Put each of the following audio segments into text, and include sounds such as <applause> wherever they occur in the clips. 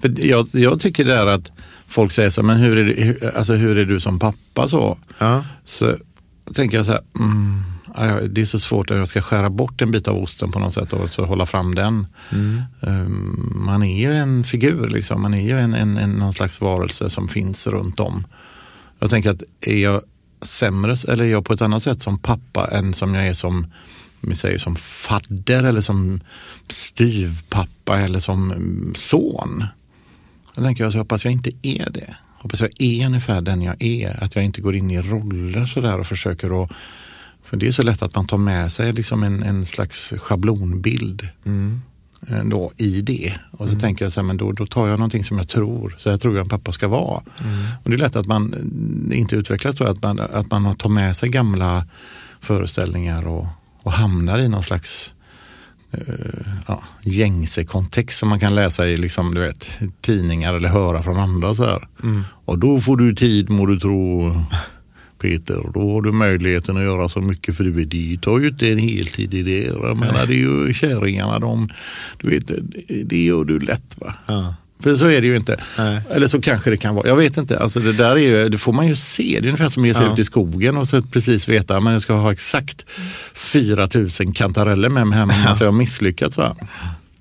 För jag, jag tycker det är att folk säger så här, men hur är, det, hur, alltså, hur är du som pappa så? Ja. Så tänker jag så här, mm, det är så svårt att jag ska skära bort en bit av osten på något sätt och så hålla fram den. Um, man är ju en figur, liksom. man är ju en, en, en, någon slags varelse som finns runt om. Jag tänker att är jag sämre eller är jag på ett annat sätt som pappa än som jag är som vi säger som fadder eller som styvpappa eller som mm, son. Då tänker jag så hoppas jag inte är det. Hoppas jag är ungefär den jag är. Att jag inte går in i roller sådär och försöker att för det är så lätt att man tar med sig liksom en, en slags schablonbild Mm. eh, då, i det. Och så tänker jag så här, men då, då tar jag någonting som jag tror, så jag tror jag en pappa ska vara. Och det är lätt att man eh, inte utvecklas då, att man, att man tar med sig gamla föreställningar och, och hamnar i någon slags ja, gängse kontext som man kan läsa i liksom, du vet, tidningar eller höra från andra. Så här. Och då får du tid må du tro Peter, då har du möjligheten att göra så mycket för du vet, de tar ju inte en heltid i det. Jag menar, det är ju kärringarna, de, du vet, det- det gör du lätt va. Ja. För så är det ju inte. Nej. Eller så kanske det kan vara. Jag vet inte. Alltså det där är ju, det får man ju se. Det är ungefär som att ge sig Ja. ut i skogen och så precis veta men jag ska ha exakt 4000 kantareller med mig hem. Alltså jag har misslyckats. Va?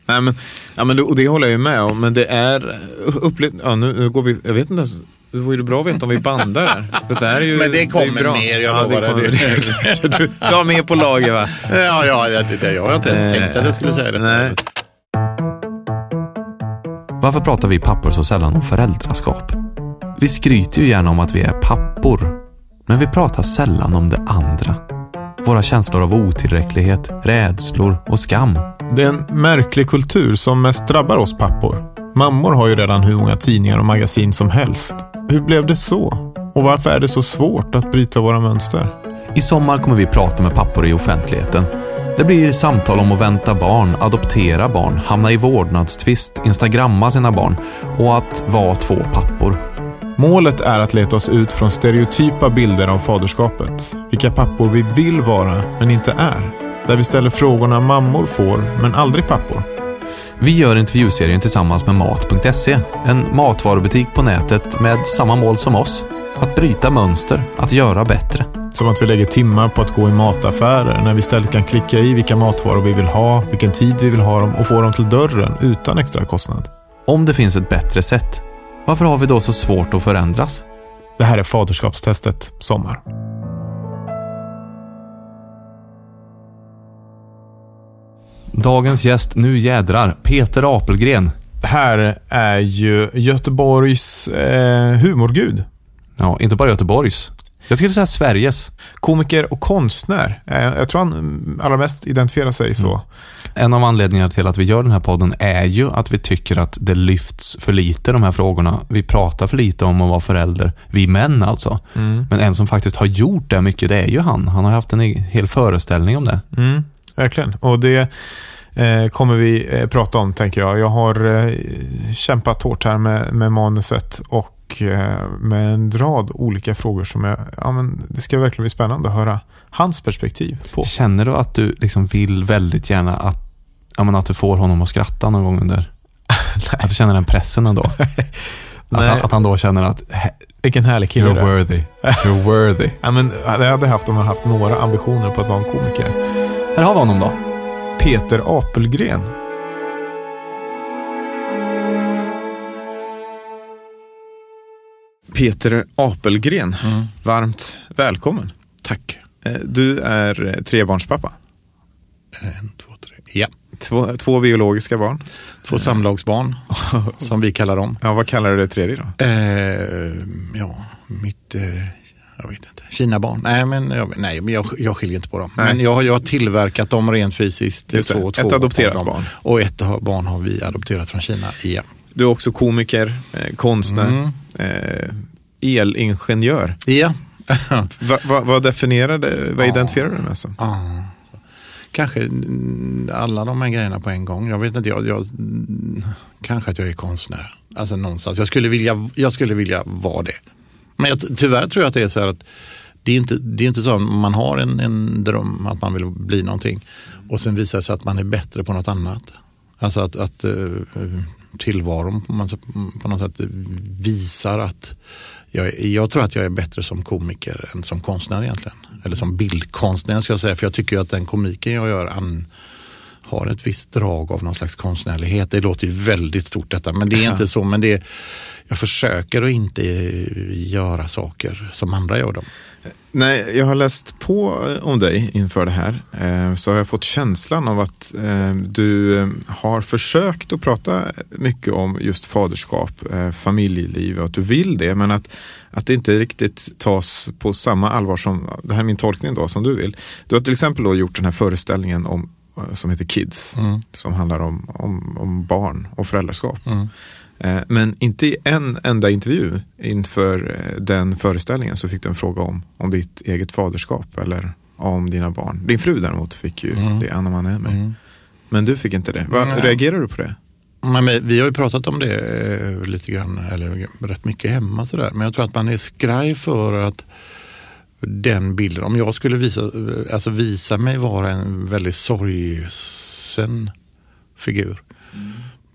Nej, men, ja, men det, och det håller jag ju med om, men det är upplevt, ja, nu, nu går vi, jag vet inte ens, det vore ju bra att veta om vi bandar. Det där är ju, Men det är ju kommer bra. mer, jag ja, lovar det. dig. kommer- du, du har mer på lager va? Ja, ja, ja, det, det, jag har inte ens tänkt att jag skulle säga det. nej. Varför pratar vi pappor så sällan om föräldraskap? Vi skryter ju gärna om att vi är pappor, men vi pratar sällan om det andra. Våra känslor av otillräcklighet, rädslor och skam. Det är en märklig kultur som mest drabbar oss pappor. Mammor har ju redan hur många tidningar och magasin som helst. Hur blev det så? Och varför är det så svårt att bryta våra mönster? I sommar kommer vi prata med pappor i offentligheten. Det blir samtal om att vänta barn, adoptera barn, hamna i vårdnadstvist, instagramma sina barn och att vara två pappor. Målet är att leta oss ut från stereotypa bilder av faderskapet. Vilka pappor vi vill vara, men inte är. Där vi ställer frågorna mammor får, men aldrig pappor. Vi gör intervjuserien tillsammans med Mat.se, en matvarubutik på nätet med samma mål som oss. Att bryta mönster, att göra bättre. Som att vi lägger timmar på att gå i mataffärer när vi istället kan klicka i vilka matvaror vi vill ha, vilken tid vi vill ha dem och få dem till dörren utan extra kostnad. Om det finns ett bättre sätt, varför har vi då så svårt att förändras? Det här är Faderskapstestet Sommar. Dagens gäst, nu jädrar, Peter Apelgren. Det här är ju Göteborgs eh, humorgud. Ja, inte bara Göteborgs. Jag skulle säga Sveriges. Komiker och konstnär. Eh, jag tror han mm, allra mest identifierar sig så. En av anledningarna till att vi gör den här podden är ju att vi tycker att det lyfts för lite, de här frågorna. Vi pratar för lite om att vara förälder. Vi män alltså. Men en som faktiskt har gjort det mycket, det är ju han. Han har haft en egen- hel föreställning om det. Mm, verkligen. Och det eh, kommer vi eh, prata om, tänker jag. Jag har kämpat hårt här med, med manuset och eh, med en rad olika frågor som jag... Ja, men det ska verkligen bli spännande att höra hans perspektiv på. Känner du att du liksom vill väldigt gärna att, ja, men att du får honom att skratta någon gång under? <laughs> att du känner den pressen ändå? <laughs> att, han, att han då känner att Vilken härlig kille you're worthy. <laughs> You're worthy. Ja, men det hade jag haft om man haft några ambitioner på att vara en komiker. Här har vi honom då. Peter Apelgren. Peter Apelgren, Mm. varmt välkommen. Tack. Eh, Du är eh, trebarnspappa. En, två, tre. Ja. Två, två biologiska barn. Två samlagsbarn, <laughs> som vi kallar dem. Ja, vad kallar du det tredje då? Eh, ja, mitt, eh, jag vet inte, Kina-barn. Nej, men jag, nej, men jag, jag skiljer inte på dem. Nej. Men jag, har- jag har tillverkat dem rent fysiskt. Just det, två, ett två adopterat barn. Och ett barn har vi adopterat från Kina. Ja. Du är också komiker, eh, konstnär, Mm. eh, elingenjör. Ja. <laughs> Va, va, vad definierar det, vad identifierar du med? som? Kanske alla de här grejerna på en gång. Jag vet inte, jag, jag, kanske att jag är konstnär. Alltså någonstans. Jag skulle vilja, jag skulle vilja vara det. Men jag, tyvärr tror jag att det är så här att det är inte, det är inte så att man har en, en dröm att man vill bli någonting och sen visar det sig att man är bättre på något annat. Alltså att, att eh, tillvaron på något sätt visar att jag, jag tror att jag är bättre som komiker än som konstnär egentligen. Eller som bildkonstnär ska jag säga. För jag tycker att den komiken jag gör an, har ett visst drag av någon slags konstnärlighet. Det låter ju väldigt stort detta, men det är inte så. Men det, jag försöker att inte göra saker som andra gör dem. Nej, jag har läst på eh, om dig inför det här. Eh, så har jag fått känslan av att eh, du har försökt att prata mycket om just faderskap, familjeliv och att du vill det. Men att, att det inte riktigt tas på samma allvar som, det här är min tolkning då, som du vill. Du har till exempel då gjort den här föreställningen om som heter Kids, mm. som handlar om, om, om, barn och föräldraskap. Mm. Eh, men inte i en enda intervju inför eh, den föreställningen så fick du en fråga om, om ditt eget faderskap eller om dina barn. Din fru däremot fick ju mm. det, Anna Manheimer. Mm. Men du fick inte det. Va, reagerar du på det? Men vi har ju pratat om det eh, lite grann, eller rätt mycket hemma sådär. Men jag tror att man är skraj för att den bilden, om jag skulle visa, alltså visa mig vara en väldigt sorgsen figur.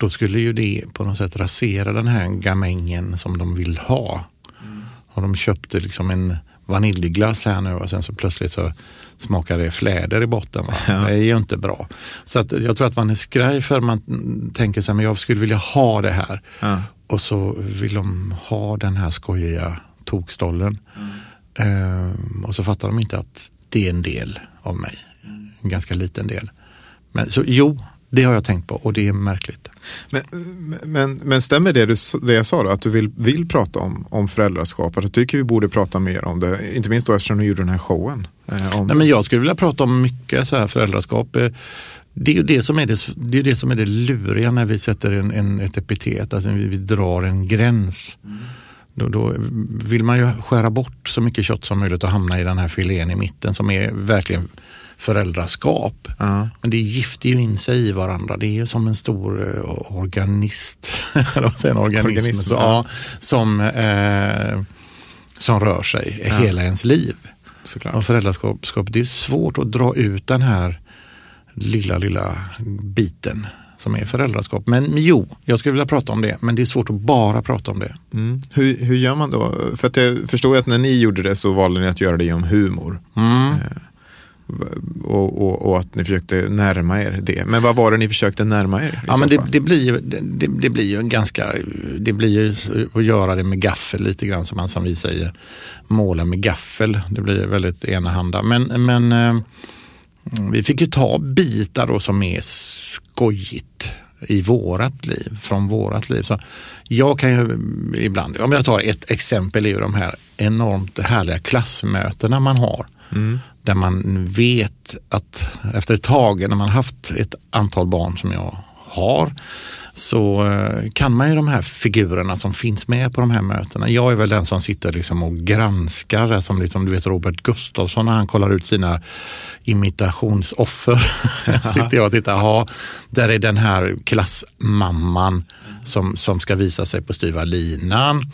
Då skulle ju det på något sätt rasera den här gamängen som de vill ha. Mm. Och de köpte liksom en vaniljglass här nu och sen så plötsligt så smakar det fläder i botten. Ja. Det är ju inte bra. Så att jag tror att man är skraj för man tänker sig men jag skulle vilja ha det här. Ja. Och så vill de ha den här skojiga tokstollen. Mm. Ehm, och så fattar de inte att det är en del av mig. En ganska liten del. Men så jo, det har jag tänkt på och det är märkligt. Men, men, men stämmer det, du, det jag sa då, att du vill, vill prata om, om föräldraskap? Att du tycker vi borde prata mer om det, inte minst då eftersom du gjorde den här showen. Eh, Nej, men jag skulle vilja prata om mycket så här föräldraskap. Eh, det är det som är det, det, är det, som är det luriga när vi sätter en, en, ett epitet, alltså vi, vi drar en gräns. Mm. Då, då, vill man ju skära bort så mycket kött som möjligt och hamna i den här filén i mitten som är verkligen föräldraskap. Ja. Men det gifter ju in sig i varandra. Det är ju som en stor uh, organist, <laughs> eller en organism, organism så, ja. som, uh, som rör sig ja. hela ens liv. Såklart. Och föräldraskap det är svårt att dra ut den här lilla, lilla biten som är föräldraskap. Men jo, jag skulle vilja prata om det, men det är svårt att bara prata om det. Mm. Hur, hur gör man då? För att jag förstår att när ni gjorde det så valde ni att göra det genom humor. Mm. Eh, och, och, och, att ni försökte närma er det. Men vad var det ni försökte närma er? Ja, men det, det, blir ju, det, det, blir ju en ganska, det blir ju att göra det med gaffel lite grann som man som vi säger, måla med gaffel. Det blir väldigt enahanda. Men, men eh, vi fick ju ta bitar då som är skojigt i vårat liv, från vårat liv. Så jag kan ju ibland, om jag tar ett exempel, är ju de här enormt härliga klassmötena man har. Mm. Där man vet att efter ett tag, när man haft ett antal barn som jag har, så eh, kan man ju de här figurerna som finns med på de här mötena. Jag är väl den som sitter liksom och granskar, som liksom, du vet Robert Gustafsson när han kollar ut sina imitationsoffer. <laughs> sitter jag och tittar, aha, där är den här klassmamman som, som ska visa sig på styva linan.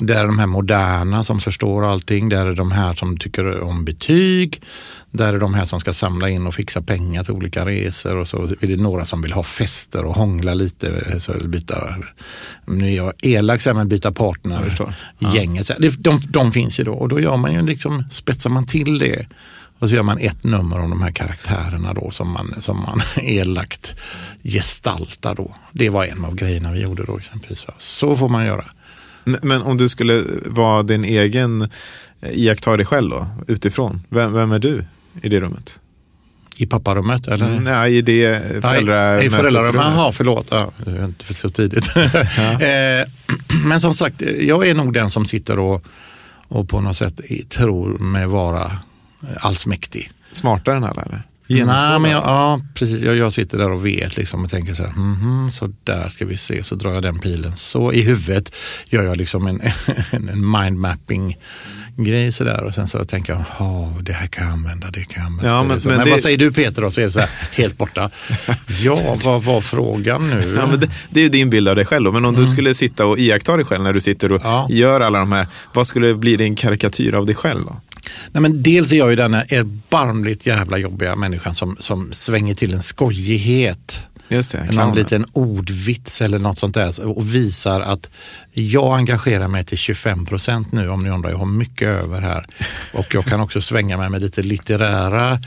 Där är de här moderna som förstår allting. Där är de här som tycker om betyg. Där är de här som ska samla in och fixa pengar till olika resor. Och så är det några som vill ha fester och hångla lite. Så byta, nu är jag elak, men byta partner. Ja. Gänget. De, de, de finns ju då och då gör man ju liksom, spetsar man till det. Och så gör man ett nummer om de här karaktärerna då som man, som man <laughs> elakt gestaltar då. Det var en av grejerna vi gjorde då exempelvis. Så får man göra. Men om du skulle vara din egen eh, iaktta dig själv då, utifrån. Vem, vem är du i det rummet? I papparummet? Eller? Mm, nej, i det föräldramötesrummet. I föräldrarummet, jaha förlåt. Ja, det är inte för så tidigt. Ja. <laughs> Eh, <clears throat> men som sagt, jag är nog den som sitter och, och på något sätt tror mig vara allsmäktig. Smartare än alla eller? Nej, men jag, ja, precis. Jag, jag, sitter där och vet liksom och tänker så här, mm -hmm, så där ska vi se, så drar jag den pilen. Så i huvudet gör jag liksom en, <laughs> en, en mindmapping grej sådär och sen så tänker jag, oh, det här kan jag använda, det kan jag använda. Ja, men, men, men det... vad säger du Peter då? Så är det så här, helt borta. <laughs> ja, vad var frågan nu? Ja, men det, det är ju din bild av dig själv då. men om mm. du skulle sitta och iaktta dig själv när du sitter och ja. gör alla de här, vad skulle bli din karikatyr av dig själv då? Nej, men dels är jag ju den erbarmligt jävla jobbiga människan som, som svänger till en skojighet Just det, någon liten ordvits eller något sånt där och visar att jag engagerar mig till 25 procent nu om ni undrar. Jag har mycket över här och jag kan också svänga mig med lite litterära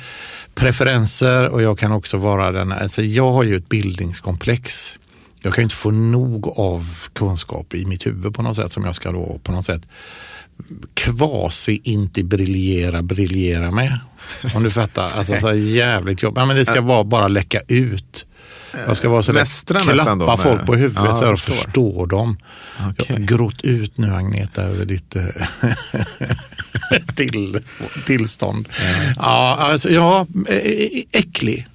preferenser och jag kan också vara den, alltså jag har ju ett bildningskomplex. Jag kan ju inte få nog av kunskap i mitt huvud på något sätt som jag ska då på något sätt kvasi inte briljera, briljera med. Om du fattar. Alltså så jävligt jobb. Ja, men det ska vara bara läcka ut. Jag ska vara sådär, Mästra klappa då folk på huvudet Ja, så jag förstår. förstå dem. Okej. Jag har grått ut nu Agneta över ditt eh, <laughs> till, tillstånd. Ja, alltså, ja, eh, äcklig.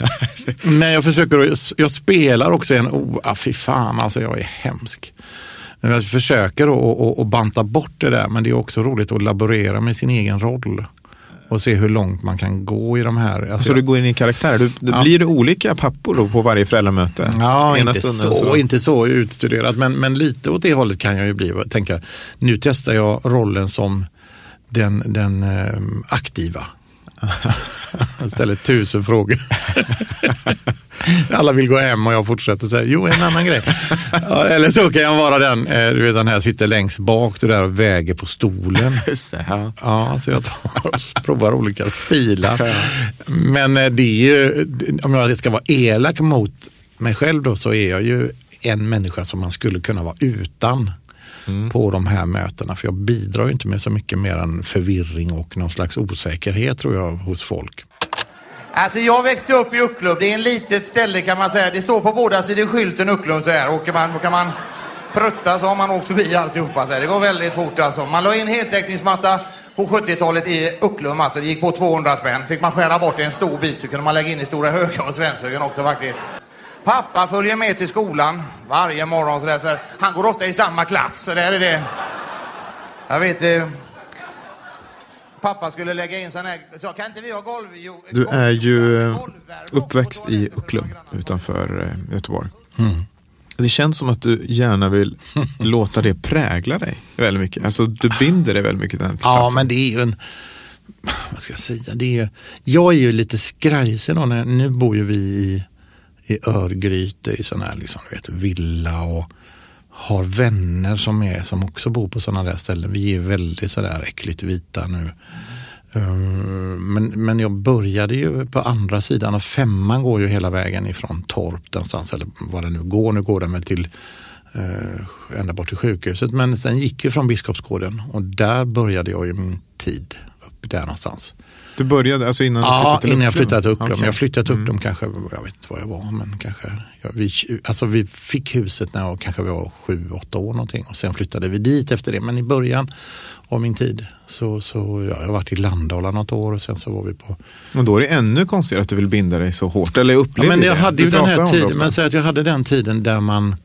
<laughs> Men jag försöker, jag spelar också en, oh, ah, fy fan alltså jag är hemsk. Jag försöker att- banta bort det där men det är också roligt att laborera med sin egen roll. Och se hur långt man kan gå i de här. Alltså, Så du går in i karaktär. Du, Ja. Blir det olika pappor då på varje föräldramöte? Ja, inte stunden så, inte så utstuderat, men, men lite åt det hållet kan jag ju bli. Tänka, nu testar jag rollen som den, den eh, aktiva. Jag ställer tusen frågor. Alla vill gå hem och jag fortsätter säga, jo en annan grej. Eller så kan jag vara den, eh, du vet den här sitter längst bak, du där och väger på stolen. Just det, ja. Ja, så jag tar, provar olika stilar. Men eh, det är ju, om jag ska vara elak mot mig själv då så är jag ju en människa som man skulle kunna vara utan på de här mötena. För jag bidrar ju inte med så mycket mer än förvirring och någon slags osäkerhet tror jag hos folk. Alltså jag växte upp i Ucklum. Det är en litet ställe kan man säga. Det står på båda sidor skylten Ucklum så här. Åker man, kan man prutta så har man åkt förbi alltihopa. Så här. Det går väldigt fort alltså. Man la in heltäckningsmatta på 70-talet i Ucklum. Alltså det gick på 200 spänn. Fick man skära bort en stor bit så kunde man lägga in i Stora Höga och Svenshögen också faktiskt. Pappa följer med till skolan varje morgon så där, för han går ofta i samma klass. Så där är det. Jag vet eh, Pappa skulle lägga in sån här, så kan inte vi ha golv? Jo, Du golv- är ju eh, uppväxt i Ucklum utanför eh, Göteborg. Mm. Det känns som att du gärna vill <laughs> låta det prägla dig väldigt mycket. Alltså du binder dig väldigt mycket till den Ja, men det är ju en, vad ska jag säga, det är, jag är ju lite skrajsen nu bor ju vi i, i Örgryte i sån här liksom, vet, villa och har vänner som, är, som också bor på sådana där ställen. Vi är väldigt sådär äckligt vita nu. Ehm, men, men jag började ju på andra sidan och femman går ju hela vägen ifrån Torp någonstans eller vad det nu går. Nu går den väl till eh, ända bort till sjukhuset. Men sen gick ju från Biskopsgården och där började jag ju min tid. Upp där någonstans. Du började alltså innan du Ja, flyttade till innan jag Ucklum? flyttade till Ucklum. Okej. Mm. Jag flyttade till Ucklum kanske, jag vet inte vad jag var, men kanske, ja, vi, alltså vi fick huset när jag kanske var sju, åtta år någonting och sen flyttade vi dit efter det. Men i början av min tid så, så ja, jag har varit i Landala något år och sen så var vi på Och då är det ännu konstigare att du vill binda dig så hårt. Eller Ja, upplever men det. jag hade Du ju den här det tiden, men säg att jag hade den tiden där man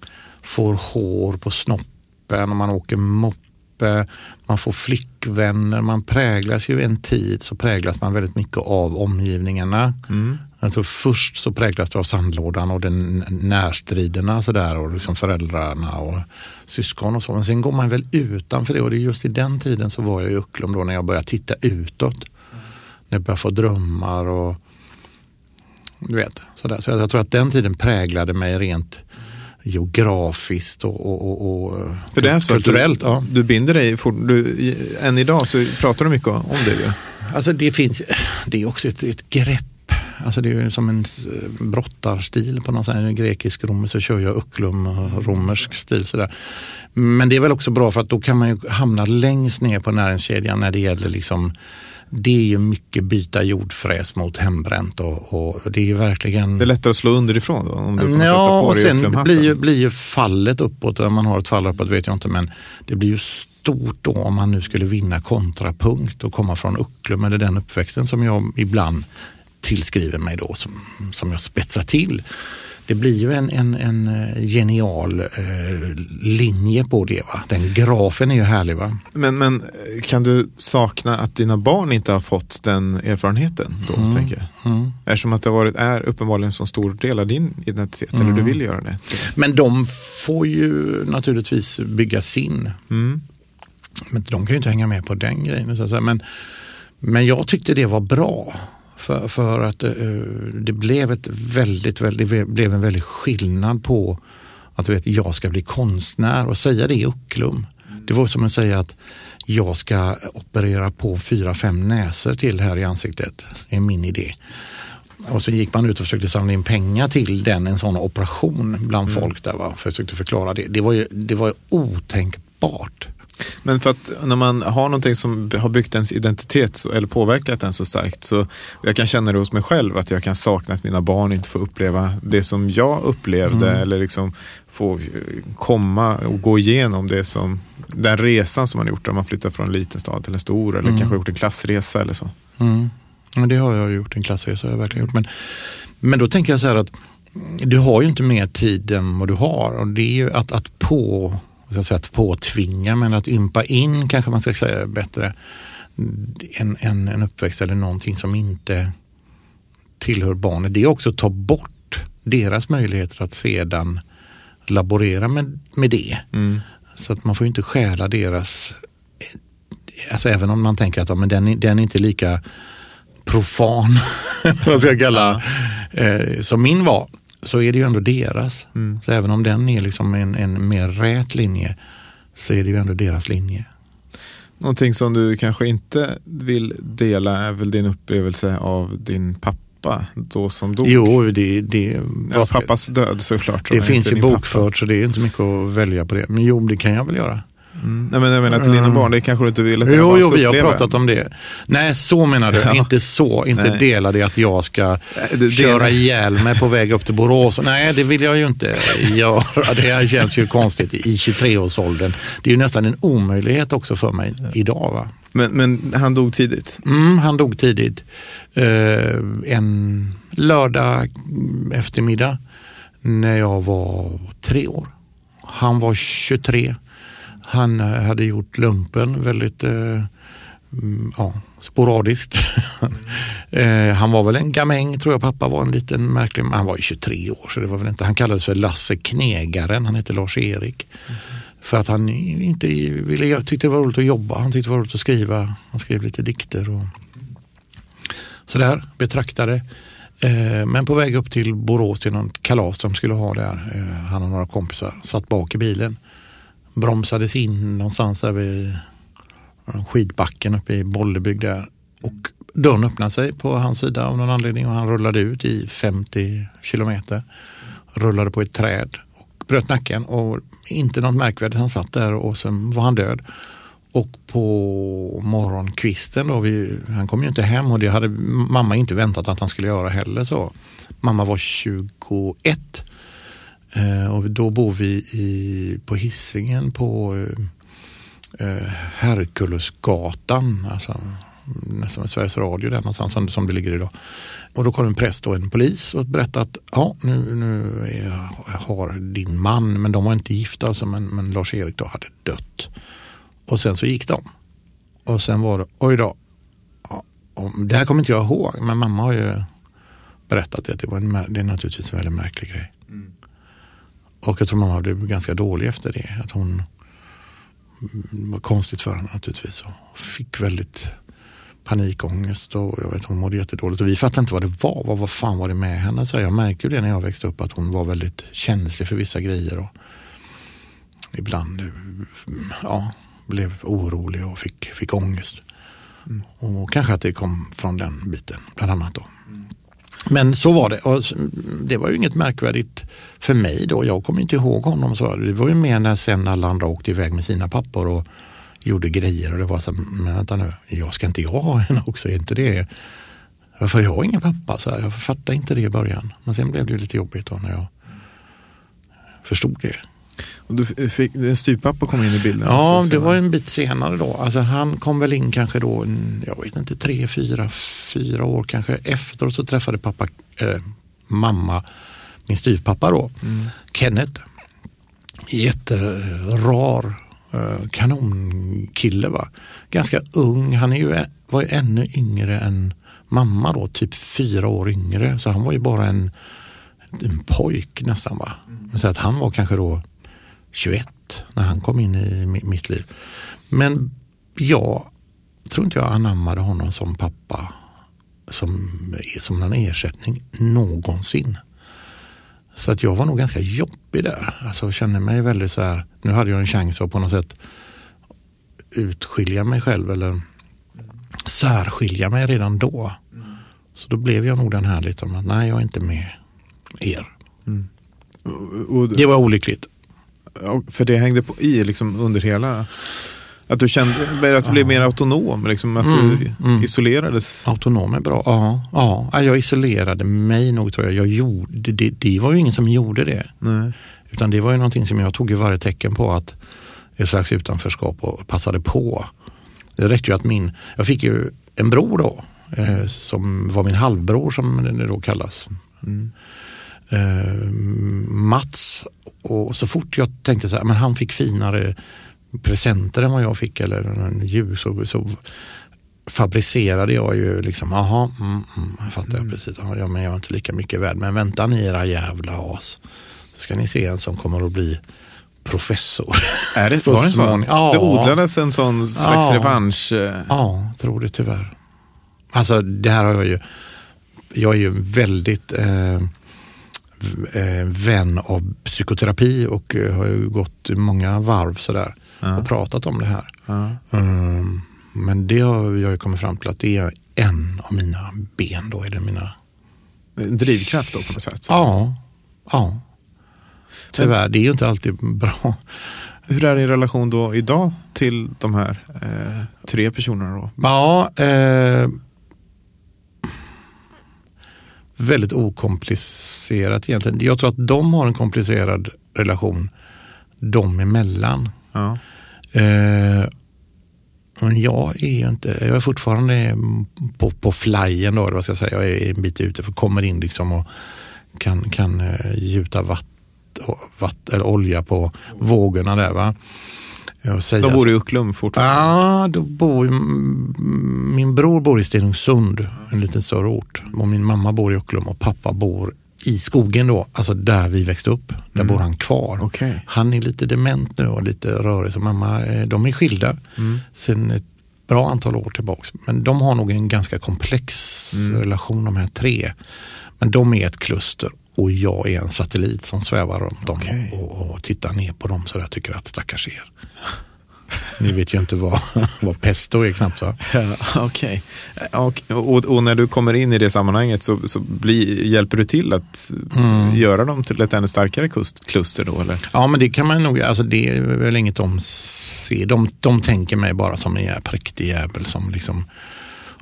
får hår på snoppen och man åker moppe, man får flickvänner, man präglas ju en tid så präglas man väldigt mycket av omgivningarna. Mm. Tror först så präglas du av sandlådan och den närstriderna sådär och liksom föräldrarna och syskon och så. Men sen går man väl utanför det och det är just i den tiden så var jag i Ucklum då när jag började titta utåt. När jag började få drömmar och du vet, sådär. Så jag, jag tror att den tiden präglade mig rent geografiskt och, och, och, För det är så kulturellt. du, ja. du binder dig, for, du, än idag så pratar du mycket om det ju. Alltså det finns, det är också ett, ett grepp. Alltså det är som en brottarstil på någon sån grekisk romersk så kör jag Ucklum romersk stil sådär. Men det är väl också bra för att då kan man ju hamna längst ner på näringskedjan när det gäller liksom det är ju mycket byta jordfräs mot hembränt och, och det är verkligen Det är lättare att slå underifrån då? Om du Ja, och sen blir ju, blir ju fallet uppåt, om man har ett fall uppåt vet jag inte, men det blir ju stort då om man nu skulle vinna kontrapunkt och komma från Ucklum eller den uppväxten som jag ibland tillskriver mig då, som, som jag spetsar till. Det blir ju en, en, en eh, genial eh, linje på det. Va? Den grafen är ju härlig. Va? Men, men eh, kan du sakna att dina barn inte har fått den erfarenheten då, tänker jag? Mm. Eftersom att det varit, är uppenbarligen en så stor del av din identitet, eller Mm. du vill göra det. Men de får ju naturligtvis bygga sin. Mm. Men de kan ju inte hänga med på den grejen. Men, men jag tyckte det var bra. För, för att eh, det blev, ett väldigt, väldigt, blev en väldig skillnad på att du vet, jag ska bli konstnär och säga det i Ucklum. Det var som att säga att jag ska operera på fyra, fem näsor till här i ansiktet. Det är min idé. Och så gick man ut och försökte samla in pengar till den, en sån operation bland folk där. Va? Försökte förklara det. Det var ju det var otänkbart. Men för att när man har någonting som har byggt ens identitet eller påverkat den så starkt så jag kan känna det hos mig själv att jag kan sakna att mina barn inte får uppleva det som jag upplevde Mm. eller liksom få eh, komma och gå igenom det som den resan som man gjort om man flyttar från en liten stad till en stor eller Mm. kanske gjort en klassresa eller så. Mm. Men det har jag gjort, en klassresa har jag verkligen gjort. Men, men då tänker jag så här att du har ju inte mer tid än vad du har och det är ju att, att på ska jag säga, att påtvinga men att ympa in kanske man ska säga bättre en, en, en uppväxt eller någonting som inte tillhör barnet. Det är också att ta bort deras möjligheter att sedan laborera med, med det. Mm. Så att man får inte stjäla deras, alltså även om man tänker att ja, men den, den är inte lika profan, <laughs> vad ska jag kalla, eh, som min var, så är det ju ändå deras. Så även om den är liksom en, en mer rät linje så är det ju ändå deras linje. Någonting som du kanske inte vill dela är väl din upplevelse av din pappa då som dog. Jo, det, det, ja, pappas död såklart. det finns ju bokfört så det är inte mycket att välja på det. Men jo, det kan jag väl göra. Mm. Nej, men jag menar till dina Mm. barn, det kanske du inte vill att dina Jo, barn jo, ska vi har uppleva. pratat om det. Nej, så menar du. Ja. Inte så. Inte Nej. dela det att jag ska det- det- köra ihjäl mig på väg upp till Borås. Nej, det vill jag ju inte göra. Det känns ju konstigt i 23-årsåldern. Det är ju nästan en omöjlighet också för mig idag. Va? Men, men han dog tidigt. Mm, han dog tidigt. Eh, en lördag eftermiddag när jag var tre år. Han var 23. Han eh, hade gjort lumpen väldigt eh, mm, ja, sporadiskt. <laughs> eh, han var väl en gamäng tror jag pappa var en liten märklig, man. han var ju 23 år så det var väl inte, han kallades för Lasse Knegaren, han hette Lars-Erik. För att han inte ville, jag tyckte det var roligt att jobba, han tyckte det var roligt att skriva, han skrev lite dikter och sådär, betraktade. Eh, men på väg upp till Borås till något kalas de skulle ha där, eh, han och några kompisar, satt bak i bilen. Bromsades in någonstans där vid skidbacken uppe i Bollebygd där. Och dörren öppnade sig på hans sida av någon anledning och han rullade ut i 50 kilometer. Rullade på ett träd och bröt nacken och inte något märkvärdigt. Han satt där och sen var han död. Och på morgonkvisten då, vi, han kom ju inte hem och det hade mamma inte väntat att han skulle göra heller. så. Mamma var 21 Eh, och då bor vi i, på hissingen på eh, eh, Herkulesgatan, alltså nästan med Sveriges Radio där någonstans som, som det ligger idag. Och då kom en präst och en polis och berättade att ja, nu, nu är, har din man, men de var inte gifta, alltså, men, men Lars-Erik då hade dött. Och sen så gick de. Och sen var det, oj då, ja, det här kommer inte jag ihåg, men mamma har ju berättat det, det, var en, det är naturligtvis en väldigt märklig grej. Och jag tror mamma blev ganska dålig efter det. Att hon det var konstigt för henne naturligtvis. Och fick väldigt panikångest och jag vet hon mådde jättedåligt. Och vi fattade inte vad det var. Vad, vad fan var det med henne? Så jag märkte ju det när jag växte upp att hon var väldigt känslig för vissa grejer. Och ibland ja, blev orolig och fick, fick ångest. Och kanske att det kom från den biten bland annat. Då. Men så var det. Och det var ju inget märkvärdigt för mig då. Jag kommer inte ihåg honom så. Det var ju mer när sen alla andra åkte iväg med sina pappor och gjorde grejer och det var så här, men vänta nu, jag ska inte jag ha en också? Är inte det? Varför har jag ingen pappa? Så här, jag fattade inte det i början. Men sen blev det ju lite jobbigt då när jag förstod det. Och du fick, en styvpappa kom in i bilden. Ja, också, det var en bit senare då. Alltså han kom väl in kanske då, en, jag vet inte, tre, fyra, fyra år kanske efter och så träffade pappa, eh, mamma, min styvpappa då, Kenneth. Jätterar eh, kanonkille va. Ganska ung, han är ju, var ju ännu yngre än mamma då, typ fyra år yngre. Så han var ju bara en, en pojk nästan va. Så att han var kanske då 21 när han kom in i mi- mitt liv. Men jag tror inte jag anammade honom som pappa som som en ersättning någonsin. Så att jag var nog ganska jobbig där. Alltså kände mig väldigt så här, nu hade jag en chans att på något sätt utskilja mig själv eller särskilja mig redan då. Så då blev jag nog den här lite om att nej jag är inte med er. Och, Det var olyckligt. För det hängde på i liksom under hela... Att du kände att du blev mer autonom, liksom, att Mm, du mm. isolerades. Autonom är bra. Ja, ja. Ja, jag isolerade mig nog tror jag. jag gjorde, det, det var ju ingen som gjorde det. Nej. Utan det var ju någonting som jag tog i varje tecken på att ett slags utanförskap och passade på. Det räckte ju att min, jag fick ju en bror då eh, som var min halvbror som det då kallas. Eh, Mats och så fort jag tänkte så här, men han fick finare presenter än vad jag fick eller en jul så, så fabricerade jag ju liksom, jaha, mm, mm, jag fattar jag precis, ja, men jag är inte lika mycket värd. Men vänta ni era jävla as, så ska ni se en som kommer att bli professor. Är det, <laughs> Så var det småningom- Ja. Det odlades en sån slags Ja. revansch. eh, Ja, tror det tyvärr. Alltså det här har jag ju, jag är ju väldigt eh, vän av psykoterapi och eh, har ju gått många varv sådär Ja. och pratat om det här. Ja. Mm, men det har jag kommit fram till att det är en av mina ben då. Är det mina... En drivkraft då på något sätt. Ja, ja. Tyvärr, det är ju inte alltid bra. Hur är din relation då idag till de här eh, tre personerna då? Ja, eh, väldigt okomplicerat egentligen. Jag tror att de har en komplicerad relation de emellan. Ja. Eh, men jag är inte, jag är fortfarande på, på flyen då, vad ska jag säga. Jag är en bit ute för kommer in liksom och kan, kan eh, gjuta vatt, vatt, eller olja på vågorna där. Va? Och säga De bor i Ucklum fortfarande. Ja, då bor, mm, min bror bor i Stenungsund, en liten större ort. Och min mamma bor i Ucklum och pappa bor i skogen då, alltså där vi växte upp. Där bor han kvar. Okej. Han är lite dement nu och lite rörig, så mamma, eh, de är skilda sen ett bra antal år tillbaks. Men de har nog en ganska komplex relation de här tre. Men de är ett kluster och jag är en satellit som svävar runt dem Okej. och, och tittar ner på dem så jag tycker att stackars er. Ni vet ju inte vad, <laughs> vad pesto är knappt va? Ja, Okej. Och, och, och när du kommer in i det sammanhanget så, så bli, hjälper du till att göra dem till ett ännu starkare kluster då? Eller? Ja men det kan man nog, alltså det är väl inget de ser. De, de tänker mig bara som en präktig jävel som liksom,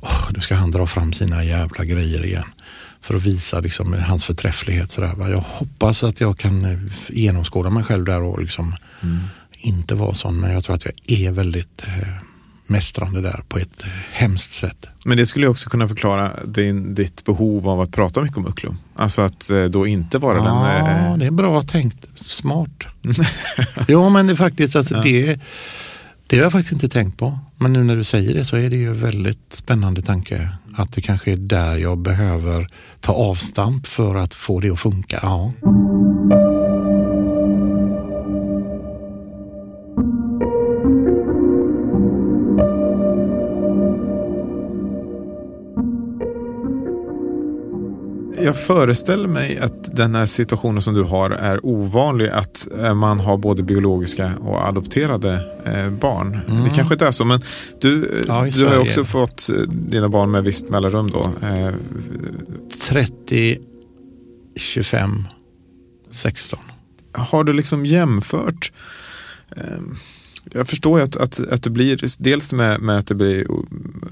åh, nu ska han dra fram sina jävla grejer igen. För att visa liksom hans förträfflighet. Sådär, va? Jag hoppas att jag kan eh, genomskåda mig själv där och liksom inte vara sån. Men jag tror att jag är väldigt eh, mästrande där på ett hemskt sätt. Men det skulle också kunna förklara din, ditt behov av att prata mycket om Ucklum. Alltså att eh, då inte vara den... Ja, eh, det är bra tänkt. Smart. <laughs> jo, men det är faktiskt, alltså, det, det har jag faktiskt inte tänkt på. Men nu när du säger det så är det ju väldigt spännande tanke. Att det kanske är där jag behöver ta avstamp för att få det att funka. Ja. Jag föreställer mig att den här situationen som du har är ovanlig. Att eh, man har både biologiska och adopterade eh, barn. Det kanske inte är så, men du, eh, Mm. Ja, du har också fått dina barn med visst mellanrum då. Eh, 30, 25, 16. har du liksom jämfört jag förstår ju att, att, att det blir dels med, med att det blir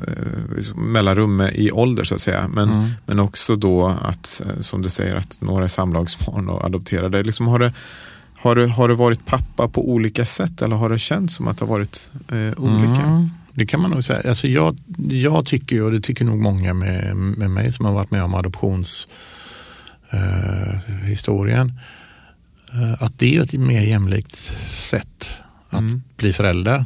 eh, liksom mellanrum i ålder så att säga. Men, Mm. men också då att, eh, som du säger, att några är samlagsbarn och adopterade. Liksom har, det, har, det, har det varit pappa på olika sätt eller har det känts som att det har varit eh, olika? Mm, det kan man nog säga. Alltså jag, jag tycker och det tycker nog många med, med mig som har varit med om adoptionshistorien, eh, eh, att det är ett mer jämlikt sätt att Mm. bli förälder.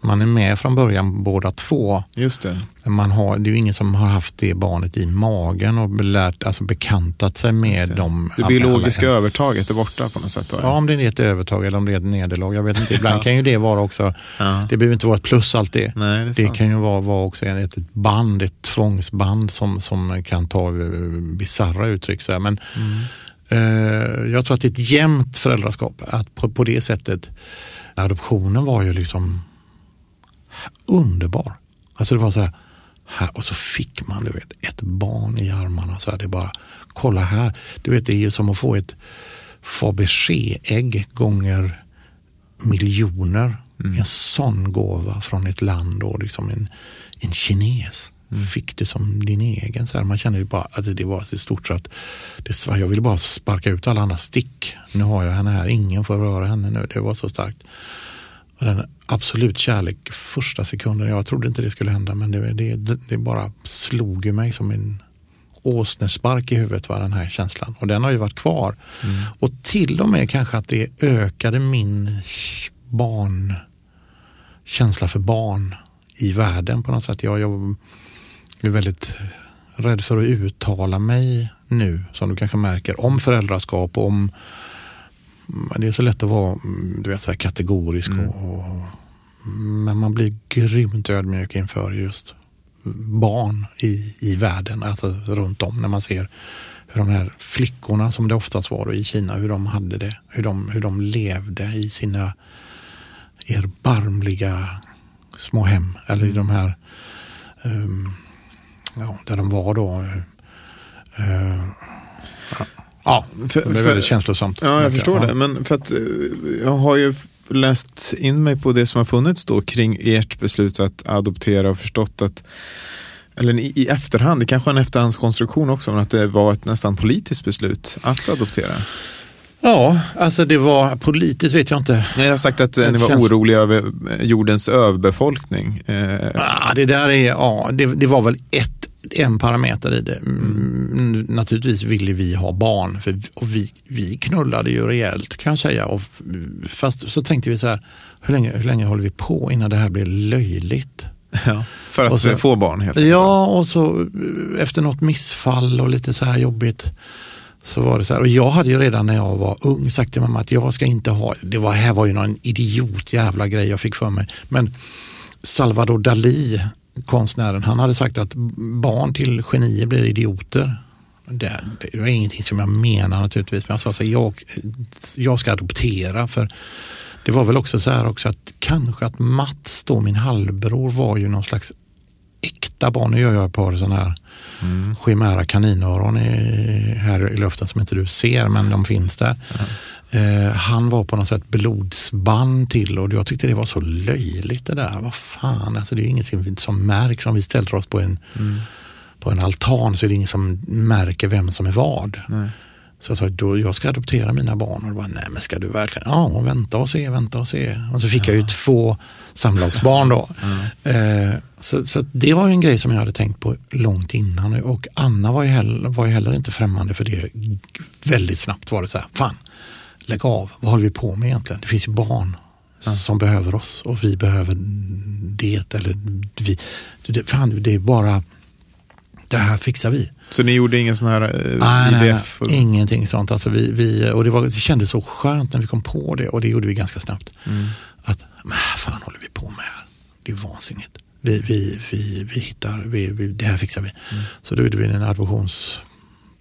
Man är med från början båda två. Just det. Man har, det är ju ingen som har haft det barnet i magen och lärt, alltså bekantat sig med dem. Det biologiska alla, övertaget är borta på något sätt? Då, ja, om det är ett övertag eller om det är ett nederlag. Jag vet inte. Ibland <laughs> kan ju det vara också, ja. det behöver inte vara ett plus alltid. Nej, det, det kan ju vara, vara också ett band, ett tvångsband som, som kan ta eh, bisarra uttryck. Så här. Men, mm. Eh, jag tror att det är ett jämnt föräldraskap. Att på, på det sättet, adoptionen var ju liksom underbar. Alltså det var så här, här, och så fick man du vet, ett barn i armarna. Så här, det bara, kolla här, du vet det är ju som att få ett Fabergé-ägg gånger miljoner. Mm. En sån gåva från ett land och liksom en, en kines. Fick du som din egen. Så här, man känner ju bara att det var så stort så att det, jag ville bara sparka ut alla andra stick. Nu har jag henne här, ingen får röra henne nu. Det var så starkt. Och den absolut kärlek första sekunden. Jag trodde inte det skulle hända men det, det, det bara slog ju mig som en åsnespark i huvudet var den här känslan. Och den har ju varit kvar. Mm. Och till och med kanske att det ökade min barn känsla för barn i världen på något sätt. Jag, jag är väldigt rädd för att uttala mig nu, som du kanske märker, om föräldraskap och om det är så lätt att vara du vet, så kategorisk. Mm. Och, och, men man blir grymt ödmjuk inför just barn i, i världen, alltså runt om när man ser hur de här flickorna som det oftast var i Kina, hur de hade det, hur de, hur de levde i sina erbarmliga små hem eller i de här um, ja, där de var då. Uh, Ja, för, det är väldigt känslosamt. Ja, jag förstår ja. det. Men för att eh, jag har ju läst in mig på det som har funnits då kring ert beslut att adoptera och förstått att eller i, i efterhand, det kanske är en efterhandskonstruktion också, men att det var ett nästan politiskt beslut att adoptera. Ja, alltså det var politiskt vet jag inte. Jag har sagt att det ni var känns... oroliga över jordens överbefolkning. Eh. Ja, det där är, ja, det, det var väl ett en parameter i det. Mm, naturligtvis ville vi ha barn för, och vi, vi knullade ju rejält kan jag säga. Och, fast så tänkte vi så här, hur länge, hur länge håller vi på innan det här blir löjligt? Ja, för att så, få barn helt enkelt? Ja, och så efter något missfall och lite så här jobbigt så var det så här, och jag hade ju redan när jag var ung sagt till mamma att jag ska inte ha, det var, här var ju någon idiot jävla grej jag fick för mig. Men Salvador Dalí konstnären, han hade sagt att barn till genier blir idioter. Det, det var ingenting som jag menar naturligtvis, men jag sa så jag, jag ska adoptera för det var väl också så här också att kanske att Mats då, min halvbror, var ju någon slags äkta barn. Nu gör jag ett par sådana här mm. chimära kaninöron i, här i luften som inte du ser, men de finns där. Mm. Eh, han var på något sätt blodsband till och jag tyckte det var så löjligt det där. Vad fan, alltså det är ingenting som märks. Om vi ställer oss på en, mm. på en altan så är det ingen som märker vem som är vad. Nej. Så jag sa, då, jag ska adoptera mina barn. Och då bara, nej men ska du verkligen? Ja, vänta och se, vänta och se. Och så fick ja. jag ju två samlagsbarn då. <laughs> Ja. Eh, så, så det var ju en grej som jag hade tänkt på långt innan. Och Anna var ju heller, var ju heller inte främmande för det. Väldigt snabbt var det så här, fan, lägg av, vad håller vi på med egentligen? Det finns ju barn ja. som behöver oss och vi behöver det. Eller vi, det, fan, det är bara, det här fixar vi. Så ni gjorde ingen sån här eh, nej, IVF? Nej, nej, ingenting sånt. Alltså vi, vi, och det, var, det kändes så skönt när vi kom på det och det gjorde vi ganska snabbt. Mm. Att, men fan håller vi på med här? Det är vansinnigt. Vi, vi, vi, vi hittar, vi, vi, det här fixar vi. Mm. Så då gjorde vi en adoptions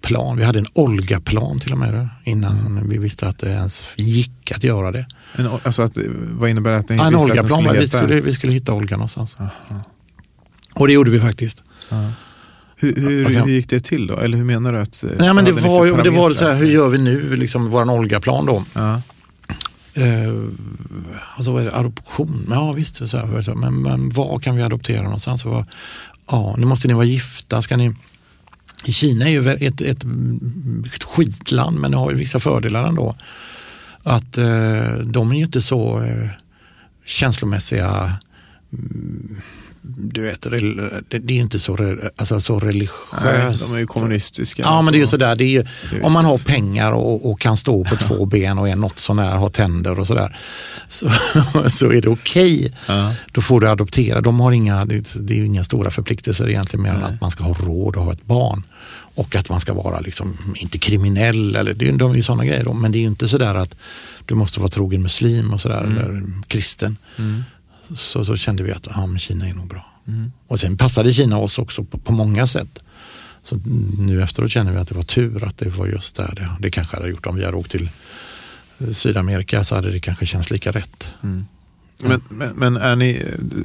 plan. Vi hade en Olga-plan till och med innan vi visste att det ens gick att göra det. En, alltså att, vad innebär det? Att ni en Olga-plan, vi, skulle, vi skulle hitta Olga någonstans. Aha. Och det gjorde vi faktiskt. Aha. Hur, hur, okay. hur, gick det till då? Eller hur menar du att? Nej, men det var, det var så här, hur gör vi nu, liksom vår Olga-plan då? Ja. Eh, alltså vad är det, adoption? Ja visst, så här, men, men var kan vi adoptera någonstans? Så var, ja, nu måste ni vara gifta, ska ni Kina är ju ett, ett, skitland men har ju vissa fördelar ändå. Att eh, de är ju inte så eh, känslomässiga mm, du vet, det, det är inte så, alltså, så religiöst. de är ju kommunistiska. Ja, men det är ju sådär. Det är ju, Det om man har pengar och, och kan stå på två ben och är något sånär, har tänder och sådär, så, <laughs> så är det okej. Ja. Då får du adoptera. De har inga, det, det är ju inga stora förpliktelser egentligen mer än att man ska ha råd att ha ett barn. Och att man ska vara liksom, inte kriminell, eller, det, är- de är ju sådana grejer. då. Men det är ju inte sådär att du måste vara trogen muslim och sådär, eller kristen. Så, så kände vi att ja, Kina är nog bra. Och sen passade Kina oss också på, på många sätt. Så nu efteråt känner vi att det var tur att det var just där. Det, det kanske hade gjort om vi hade åkt till Sydamerika så hade det kanske känts lika rätt. Men, men, men är ni,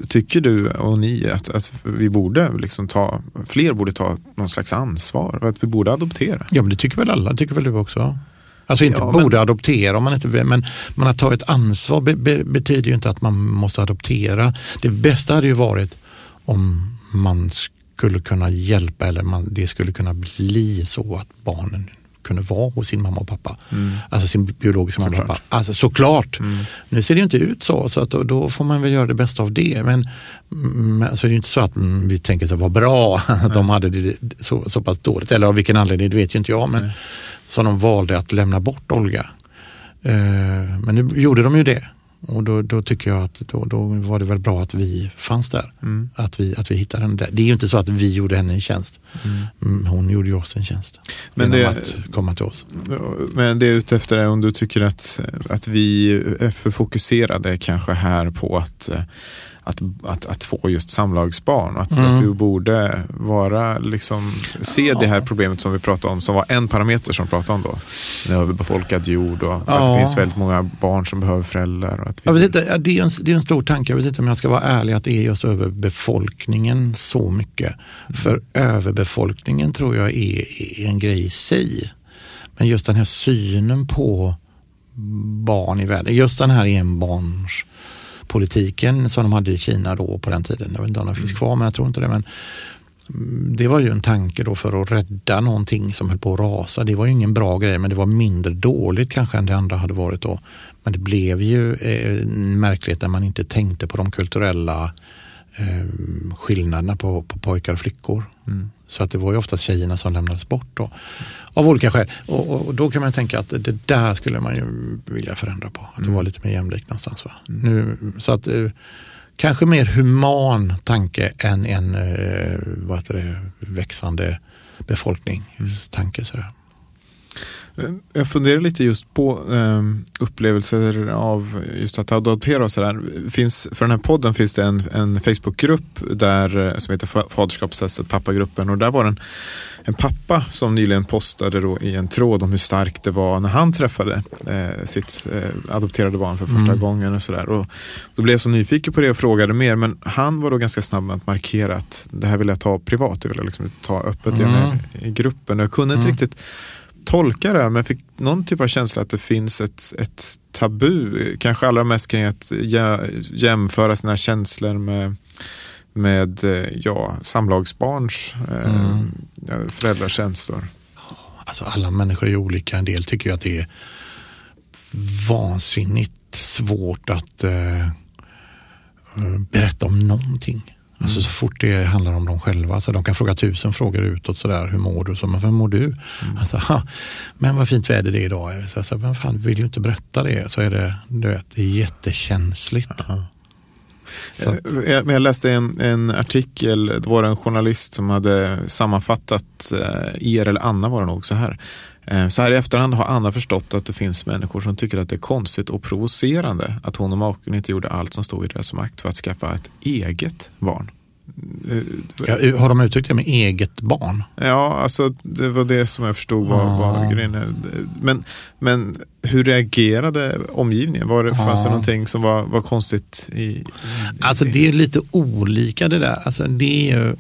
tycker du och ni att, att vi borde liksom ta, fler borde ta någon slags ansvar? och Att vi borde adoptera? Ja men det tycker väl alla, tycker väl du också? Alltså inte Ja, men- borde adoptera om man inte men, men att ta ett ansvar be, be, betyder ju inte att man måste adoptera. Det bästa hade ju varit om man skulle kunna hjälpa eller man, det skulle kunna bli så att barnen kunde vara hos sin mamma och pappa. Alltså sin biologiska mamma och pappa. Alltså såklart. Nu ser det ju inte ut så, så att då, då får man väl göra det bästa av det. Men, men alltså det är ju inte så att mm, vi tänker så vad bra <laughs> att de hade det så, så pass dåligt. Eller av vilken anledning, det vet ju inte jag. Men så de valde att lämna bort Olga. Eh, men nu gjorde de ju det. Och då, då tycker jag att då, då var det väl bra att vi fanns där. Att, vi, att vi hittade henne där. Det är ju inte så att vi gjorde henne en tjänst. Mm, Hon gjorde ju oss en tjänst. Men det- att komma till oss. Men det är ute efter det om du tycker att, att vi är för fokuserade kanske här på att, att, att, att få just samlagsbarn. Att, Mm. att vi borde vara, liksom, se det här problemet som vi pratade om som var en parameter som vi pratade om då. En överbefolkad jord och att Ja. det finns väldigt många barn som behöver föräldrar. Och att vi Jag vet inte, ja, det, är en, det är en stor tanke. Jag vet inte om jag ska vara ärlig att det är just överbefolkningen så mycket. För överbefolkningen tror jag är, är en grej i sig. Men just den här synen på barn i världen, just den här politiken som de hade i Kina då på den tiden. Jag vet inte om den finns kvar men jag tror inte det. Men mm, det var ju en tanke då för att rädda någonting som höll på att rasa. Det var ju ingen bra grej men det var mindre dåligt kanske än det andra hade varit då. Men det blev ju eh, märkligt när man inte tänkte på de kulturella eh, skillnaderna på, på pojkar och flickor. Mm. Så att det var ju oftast tjejerna som lämnades bort då, av olika skäl. Och, och, och då kan man tänka att det där skulle man ju vilja förändra på. Att det var lite mer jämlikt någonstans. Va? Nu, så att eh, kanske mer human tanke än en eh, vad heter det, växande befolkningstanke. Sådär. Jag funderar lite just på eh, upplevelser av just att adoptera och sådär. Finns, för den här podden finns det en, en Facebookgrupp där, eh, som heter Fa- Faderskapstestet, pappagruppen. Och där var det en, en pappa som nyligen postade då i en tråd om hur starkt det var när han träffade eh, sitt eh, adopterade barn för första Mm. gången. och sådär. Och Då blev jag så nyfiken på det och frågade mer. Men han var då ganska snabb med att markera att det här vill jag ta privat. Det vill jag liksom ta öppet i, den här, i gruppen. Och jag kunde inte Mm. riktigt tolka det, men fick någon typ av känsla att det finns ett, ett tabu, kanske allra mest kring att jä- jämföra sina känslor med, med eh, ja, samlagsbarns eh, Mm. föräldrakänslor. Alltså alla människor är olika. En del tycker ju att det är vansinnigt svårt att eh, eh, berätta om någonting. Alltså så fort det handlar om dem själva. Så de kan fråga tusen frågor utåt sådär. Hur mår du? Så, men hur mår du? Alltså, ha, men vad fint väder det är idag. Så, så, men fan, vill du inte berätta det så är det, du vet, det är jättekänsligt. Så, att- Eh, Jag, jag läste en, en artikel, det var en journalist som hade sammanfattat eh, er, eller Anna var det nog, så här. Eh, Så här i efterhand har Anna förstått att det finns människor som tycker att det är konstigt och provocerande att hon och maken inte gjorde allt som stod i deras makt för att skaffa ett eget barn. Eh, ja, har de uttryckt det med eget barn? Ja, alltså det var det som jag förstod var, var Ah. grejen. är. Men, men hur reagerade omgivningen? Var det, Fanns det Ah. någonting som var, var konstigt i, i Alltså det är lite olika det där. Alltså det är ju, eh,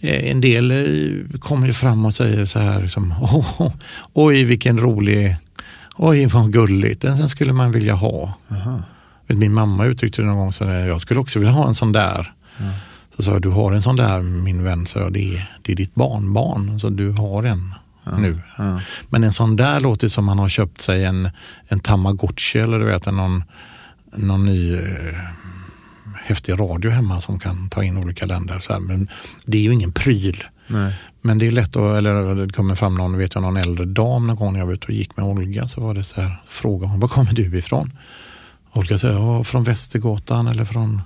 en del eh, kommer ju fram och säger så här, liksom, oh, oh, oj vilken rolig, oj vad gulligt, den skulle man vilja ha. Aha. Min mamma uttryckte det någon gång så där, jag skulle också vilja ha en sån där. Så sa jag, du har en sån där min vän, så jag, det, är, det är ditt barnbarn, så du har en nu. Ja. Men en sån där låter som man har köpt sig en, en tamagotchi eller du vet, en någon, någon ny, eh, häftig radio hemma som kan ta in olika länder. Så här. Men det är ju ingen pryl. Nej. Men det är lätt att, eller det kommer fram någon, vet jag, någon äldre dam någon gång när jag var ute och gick med Olga så var det så här, frågade hon, var kommer du ifrån? Olga säger, ja, från Västergatan eller från,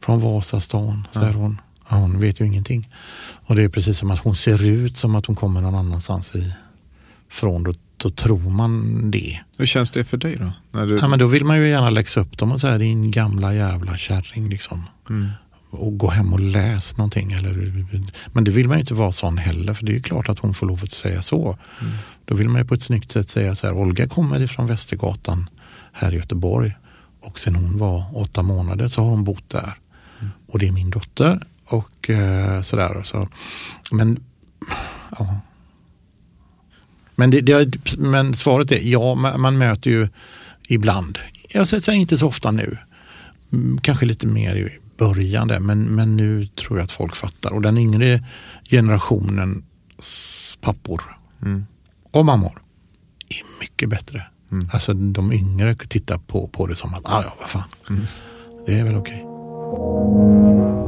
från Vasastan, säger hon. Ja, hon vet ju ingenting. Och det är precis som att hon ser ut som att hon kommer någon annanstans ifrån. Då, då tror man det. Hur känns det för dig då? När du... Ja, men då vill man ju gärna läxa upp dem och säga din gamla jävla kärring. Liksom. Mm. Och gå hem och läs någonting. Eller, men det vill man ju inte vara sån heller för det är ju klart att hon får lov att säga så. Då vill man ju på ett snyggt sätt säga så här, Olga kommer ifrån Västergatan här i Göteborg och sen hon var åtta månader så har hon bott där. Och det är min dotter och eh, sådär. Så. Men, ja. Men, det, det, men svaret är ja, man, möter ju ibland, jag säger inte så ofta nu, Mm, kanske lite mer i början där, men, men nu tror jag att folk fattar. Och den yngre generationens pappor och mammor är mycket bättre. Alltså de yngre tittar på, på det som att, ah, ja vad fan, det är väl okej. Har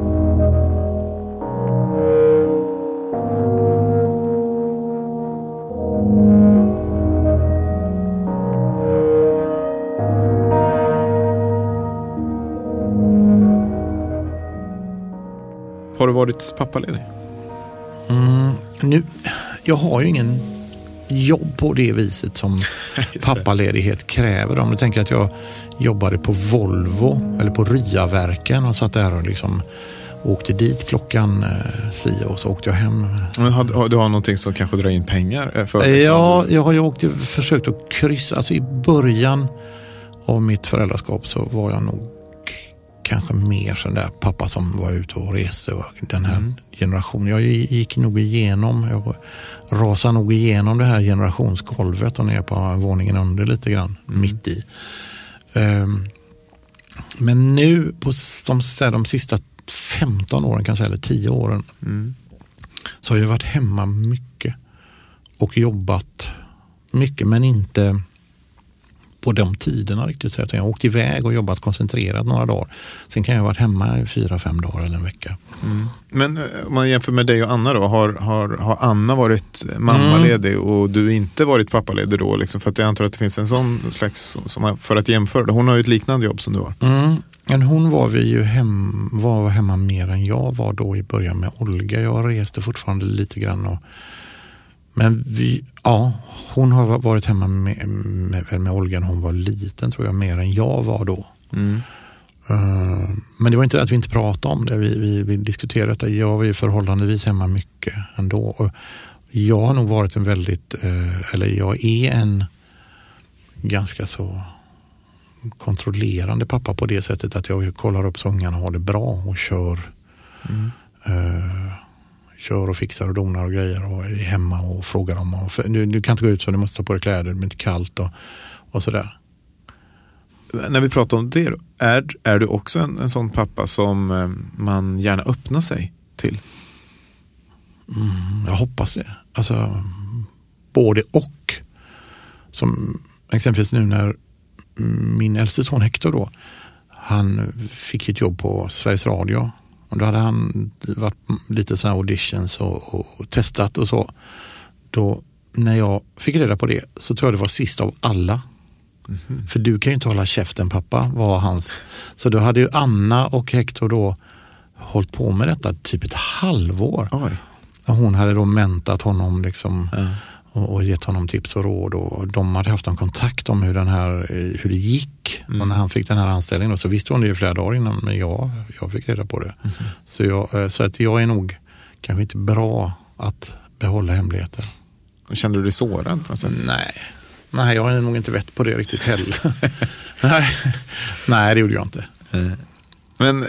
varit pappaledig? Mm, nu, jag har ju ingen jobb på det viset som <laughs> pappaledighet kräver. Om du tänker att jag jobbade på Volvo eller på Ryaverken och satt där och liksom åkte dit klockan eh, si och så åkte jag hem. Men har, du har någonting som kanske drar in pengar? eh, För, Ja, jag har ju åkt, försökt att kryssa. Alltså i början av mitt föräldraskap så var jag nog kanske mer sån där pappa som var ute och reste. Den här generationen. Jag gick nog igenom, jag rasade nog igenom det här generationsgolvet och ner på våningen under lite grann, mitt i. Ehm, men nu på de, här, de sista 15 åren kanske, eller 10 åren, så har jag varit hemma mycket och jobbat mycket men inte på de tiderna riktigt. Så jag åkt iväg och jobbat koncentrerat några dagar. Sen kan jag ha varit hemma i fyra, fem dagar eller en vecka. Men eh, om man jämför med dig och Anna då. Har, har, har Anna varit mammaledig och du inte varit pappaledig då? Liksom, för att jag antar att det finns en sån slags, som, för att jämföra. Hon har ju ett liknande jobb som du har. Mm. Men hon var vi ju hem, var hemma mer än jag var då i början med Olga. Jag reste fortfarande lite grann. Och, men vi, ja, hon har varit hemma med, med, med Olga när hon var liten tror jag, mer än jag var då. Eh, Men det var inte det att vi inte pratade om det. Vi, vi, vi diskuterade detta. Jag var ju förhållandevis hemma mycket ändå. Och jag har nog varit en väldigt, eh, eller jag är en ganska så kontrollerande pappa på det sättet att jag kollar upp så ungarna har det bra och kör. eh, kör och fixar och donar och grejer och är hemma och frågar dem. Och för, du, du kan inte gå ut så du måste ta på dig kläder, det blir inte kallt och, och sådär. När vi pratar om det, då, är, är du också en, en sån pappa som eh, man gärna öppnar sig till? Mm, Jag hoppas det. Alltså, både och. Som exempelvis nu när min äldste son Hector då, han fick ett jobb på Sveriges Radio. Och då hade han varit lite så här auditions och, och testat och så. Då, när jag fick reda på det så tror jag det var sist av alla. För du kan ju inte hålla käften pappa, var hans. Så då hade ju Anna och Hector då hållit på med detta typ ett halvår. Oj. Och Hon hade då mentat honom liksom, och, och gett honom tips och råd. Och de hade haft en kontakt om hur, den här, eh, hur det gick. Och när han fick den här anställningen så visste hon det i flera dagar innan men jag, jag fick reda på det. Så, jag, eh, så att jag är nog kanske inte bra att behålla hemligheter. Kände du dig sårad på något sätt? Nej. Nej, jag är nog inte vett på det riktigt heller. <laughs> Nej. Nej, det gjorde jag inte. Men eh,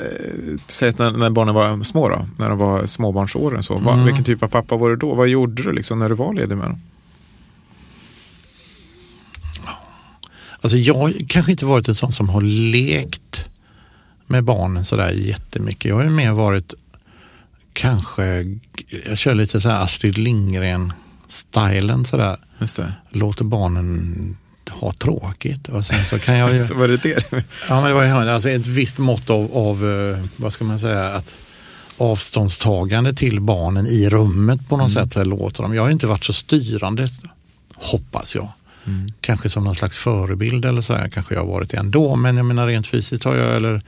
säg att när, när barnen var små då, när de var småbarnsåren, så, vad, Mm. vilken typ av pappa var du då? Vad gjorde du liksom när du var ledig med dem? Alltså jag kanske inte varit en sån som har lekt med barnen sådär jättemycket. Jag har ju mer varit kanske, jag kör lite så här Astrid Lindgren-stylen sådär. Just det. Låter barnen ha tråkigt. Och sen så kan jag ju, <laughs> Så var det det? ja, men det var ju alltså ett visst mått av, av, eh, vad ska man säga, att avståndstagande till barnen i rummet på något sätt. Så här låter de. Jag har inte varit så styrande, hoppas jag. Kanske som någon slags förebild eller så här, kanske jag har varit det ändå. Men jag menar rent fysiskt har jag, eller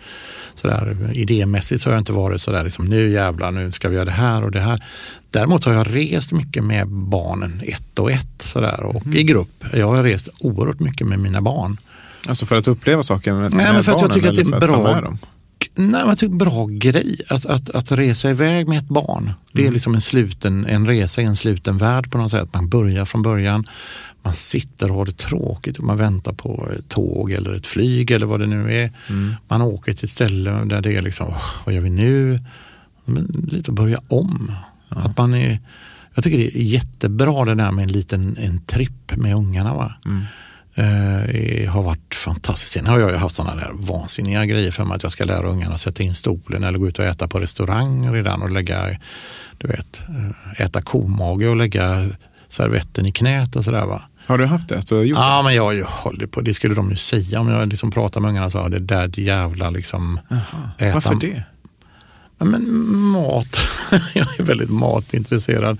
sådär idémässigt så har jag inte varit sådär liksom nu jävlar, nu ska vi göra det här och det här. Däremot har jag rest mycket med barnen ett och ett sådär och i grupp. Jag har rest oerhört mycket med mina barn. Alltså för att uppleva saker med, Nej, men för att jag barnen tycker att det är ta bra. med dem? Nej, men jag tycker bra grej att, att, att resa iväg med ett barn. Det är liksom en, sluten, en resa i en sluten värld på något sätt. Man börjar från början, man sitter och har det tråkigt och man väntar på ett tåg eller ett flyg eller vad det nu är. Man åker till ett ställe där det är liksom, "Åh, vad gör vi nu? Men lite att börja om. Att man är, jag tycker det är jättebra det där med en liten en tripp med ungarna. Va? Eh, har varit fantastiskt. Sen har jag ju haft sådana där vansinniga grejer för mig att jag ska lära ungarna att sätta in stolen eller gå ut och äta på restaurang redan och lägga, du vet, eh, äta komage och lägga servetten i knät och sådär va. Har du haft det? Har gjort Ja, men jag har ju hållit på, det skulle de ju säga om jag liksom pratar med ungarna sa det där jävla liksom. det? äta- Varför det? Ja, men mat, <laughs> jag är väldigt matintresserad.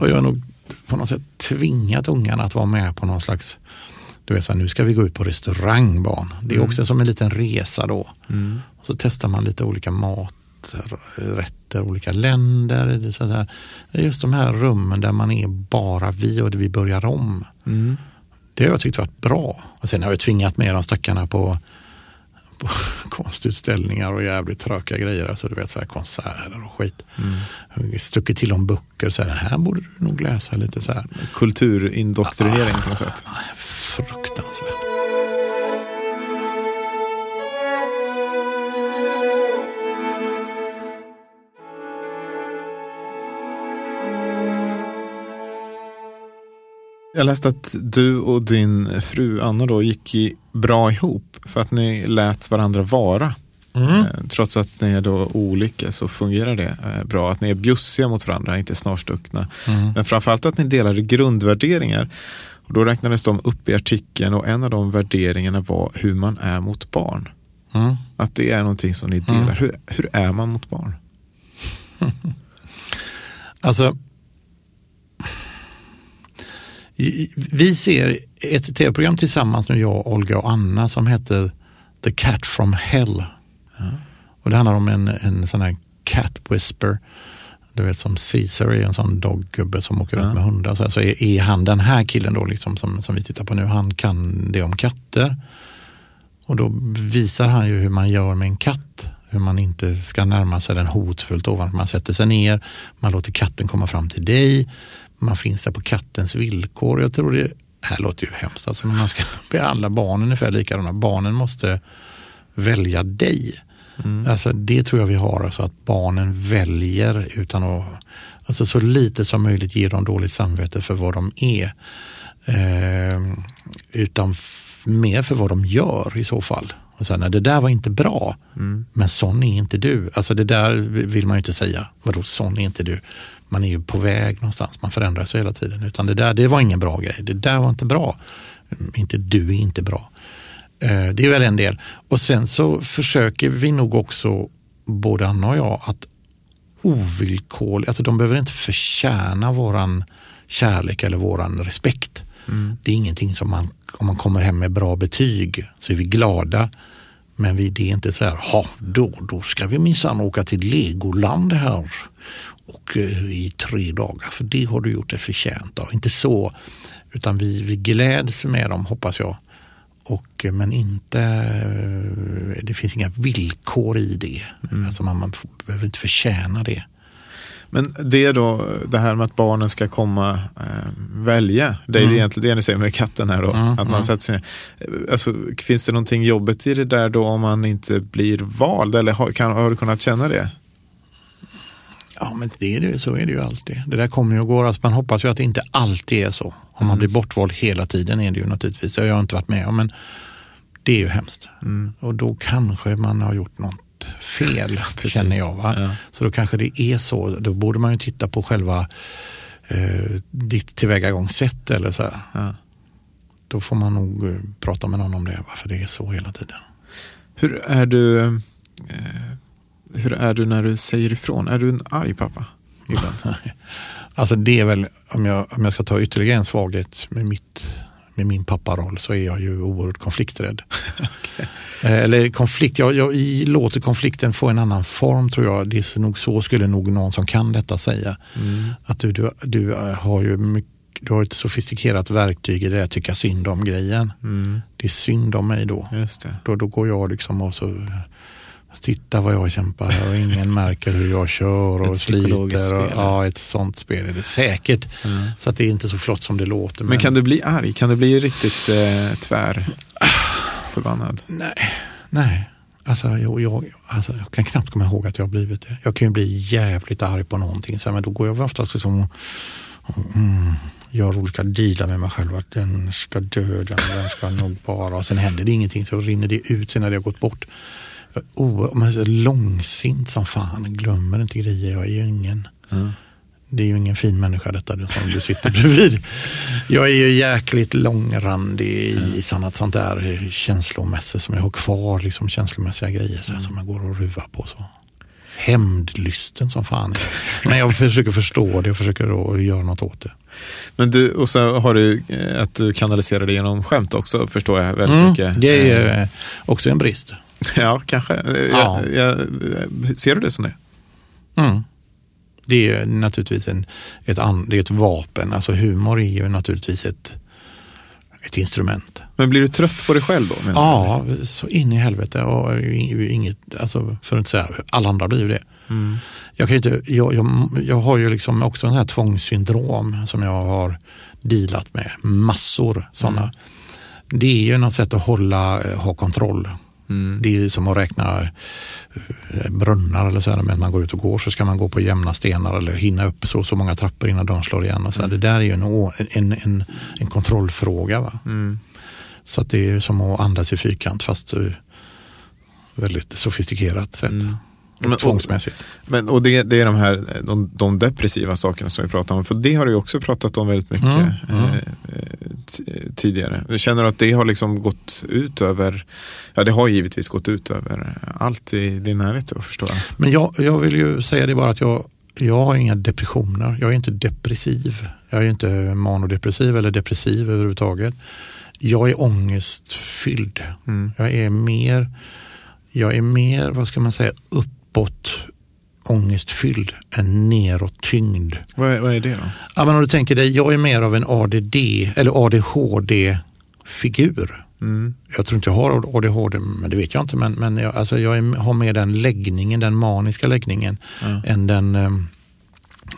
Och jag har nog på något sätt tvingat ungarna att vara med på någon slags, du vet så här, nu ska vi gå ut på restaurang barn. Det är också som en liten resa då. Och så testar man lite olika maträtter, olika länder. Så här, det är just de här rummen där man är bara vi och vi börjar om. Det har jag tyckt varit bra. Och sen har jag tvingat med de stackarna på på <laughs> konstutställningar och jävligt tråkiga grejer. Alltså, du vet, så här, konserter och skit. Mm. Stuckit till om böcker. Så här, här borde du nog läsa lite så här. Kulturindoktrinering på något sätt. Fruktansvärt. Jag läste att du och din fru Anna då gick i bra ihop för att ni lät varandra vara. Eh, Trots att ni är då olika så fungerar det eh, bra. Att ni är bjussiga mot varandra, inte snarstuckna. Men framförallt att ni delade grundvärderingar. Och då räknades de upp i artikeln och en av de värderingarna var hur man är mot barn. Mm. Att det är någonting som ni delar. Hur, hur är man mot barn? <laughs> Alltså, vi ser ett tv-program tillsammans nu, jag, Olga och Anna som heter The Cat from Hell. Och det handlar om en, en sån här cat whisper. Du vet som Caesar är en sån doggubbe som åker runt med hundar. Så, här, så är, är han den här killen då liksom som, som vi tittar på nu, han kan det om katter. Och då visar han ju hur man gör med en katt. Hur man inte ska närma sig den hotfullt ovanför. Man sätter sig ner, man låter katten komma fram till dig. Man finns där på kattens villkor. Jag tror det här låter ju hemskt, alltså, men man ska <laughs> behandla barnen ungefär likadana. Barnen måste välja dig. Alltså, det tror jag vi har, alltså att barnen väljer utan att, alltså så lite som möjligt ge dem dåligt samvete för vad de är. Eh, utan mer för vad de gör i så fall. Och sen, nej, det där var inte bra, men sån är inte du. Alltså det där vill man ju inte säga. Vadå, sån är inte du? Man är ju på väg någonstans, man förändrar sig hela tiden. Utan det där, det var ingen bra grej. Det där var inte bra. Mm, Inte du är inte bra. Eh, Det är väl en del. Och sen så försöker vi nog också, både Anna och jag, att ovillkorligt, alltså de behöver inte förtjäna våran kärlek eller våran respekt. Det är ingenting som man, om man kommer hem med bra betyg så är vi glada. Men vi, det är inte så här, ha, då, då ska vi minsann åka till Legoland här och eh, i tre dagar, för det har du gjort dig förtjänt av. Inte så, utan vi, vi gläds med dem, hoppas jag. Och, eh, men inte, eh, det finns inga villkor i det. Alltså man, man behöver inte förtjäna det. Men det då det här med att barnen ska komma eh, välja. Det är Mm. egentligen det ni säger med katten här då. att man sätter sig Alltså, finns det någonting jobbigt i det där då om man inte blir vald? Eller har, kan, har du kunnat känna det? Ja, men det är det, så är det ju alltid. Det där kommer ju och går. Alltså man hoppas ju att det inte alltid är så. Om man blir bortvald hela tiden är det ju naturligtvis. Det har jag inte varit med om, men det är ju hemskt. Och då kanske man har gjort något fel, <laughs> känner jag. Va? Så då kanske det är så. Då borde man ju titta på själva eh, ditt tillvägagångssätt eller så. Ja. då får man nog eh, prata med någon om det, varför det är så hela tiden. Hur är du eh, Hur är du när du säger ifrån? Är du en arg pappa? <laughs> Alltså det är väl, om jag, om jag ska ta ytterligare en svaghet med, mitt, med min papparoll så är jag ju oerhört konflikträdd. <laughs> Eh, Eller konflikt, jag, jag låter konflikten få en annan form tror jag. Det är nog så skulle nog någon som kan detta säga. Att du, du, du eh, har ju mycket, du har ett sofistikerat verktyg i det där tycka synd om grejen. Mm, Det är synd om mig då. just det. Då, då går jag liksom och så Titta vad jag kämpar här och ingen <laughs> märker hur jag kör och sliter. Och, ja, ett sånt spel är det säkert. Så att det är inte så flott som det låter. Men kan du bli arg? Kan du bli riktigt eh, tvär förbannad? Nej, nej. Alltså jag, jag, alltså jag kan knappt komma ihåg att jag har blivit det. Jag kan ju bli jävligt arg på någonting. Så här, men då går jag oftast liksom och mm, gör olika dealar med mig själv. Att den ska dö, den, den ska nog bara. Och sen händer det ingenting så rinner det ut sen när det har gått bort. Jag är o- men så långsint som fan. Glömmer inte grejer. Jag är ju ingen. Det är ju ingen fin människa detta som du sitter bredvid. Jag är ju jäkligt långrandig i sånt, sånt där känslomässigt som jag har kvar, liksom känslomässiga grejer så här, som jag går och ruvar på. så. Hämndlysten som fan. Men jag försöker förstå det och försöker då göra något åt det. Men du, och så har du eh, att du kanaliserar det genom skämt också, förstår jag väldigt Mm, mycket. det är Eh, eh, också en brist. Ja, kanske. Eh, Ja. Jag, jag, ser du det som det? Mm. Det är naturligtvis en, ett, an, det är ett vapen. Alltså humor är ju naturligtvis ett, ett instrument. Men blir du trött på dig själv då? menar du? Ja, så in i helvete. Och inget, alltså, för att inte säga, alla andra blir ju det. Mm. Jag, kan inte, jag, jag, jag har ju liksom också en här tvångssyndrom som jag har dealat med. Massor sådana. Det är ju något sätt att hålla, eh, ha kontroll. Det är som att räkna eh, brunnar eller så här, men man går ut och går så ska man gå på jämna stenar eller hinna upp så så många trappor innan dörren slår igen. Och så här. Det där är ju en, en, en, en kontrollfråga. Va? Så att det är som att andas i fyrkant fast eh, väldigt sofistikerat sätt. Men- och- Tvångsmässigt. Men, och det, det är de här de, de depressiva sakerna som vi pratar om. För det har du också pratat om väldigt mycket Mm, mm. Eh, eh, t- tidigare. Känner att det har liksom gått ut över, ja det har givetvis gått ut över allt i din närhet då, förstår jag. Men jag, jag vill ju säga det bara att jag, jag har inga depressioner. Jag är inte depressiv. Jag är inte manodepressiv eller depressiv överhuvudtaget. Jag är ångestfylld. Mm. Jag är mer, jag är mer, vad ska man säga, uppåt ångestfylld än neråt tyngd. Vad är, vad är det då? Ja, men om du tänker dig, jag är mer av en ADD eller ADHD-figur. Mm. Jag tror inte jag har ADHD, men det vet jag inte. Men, men jag, alltså jag är, har mer den läggningen, den maniska läggningen, än den um,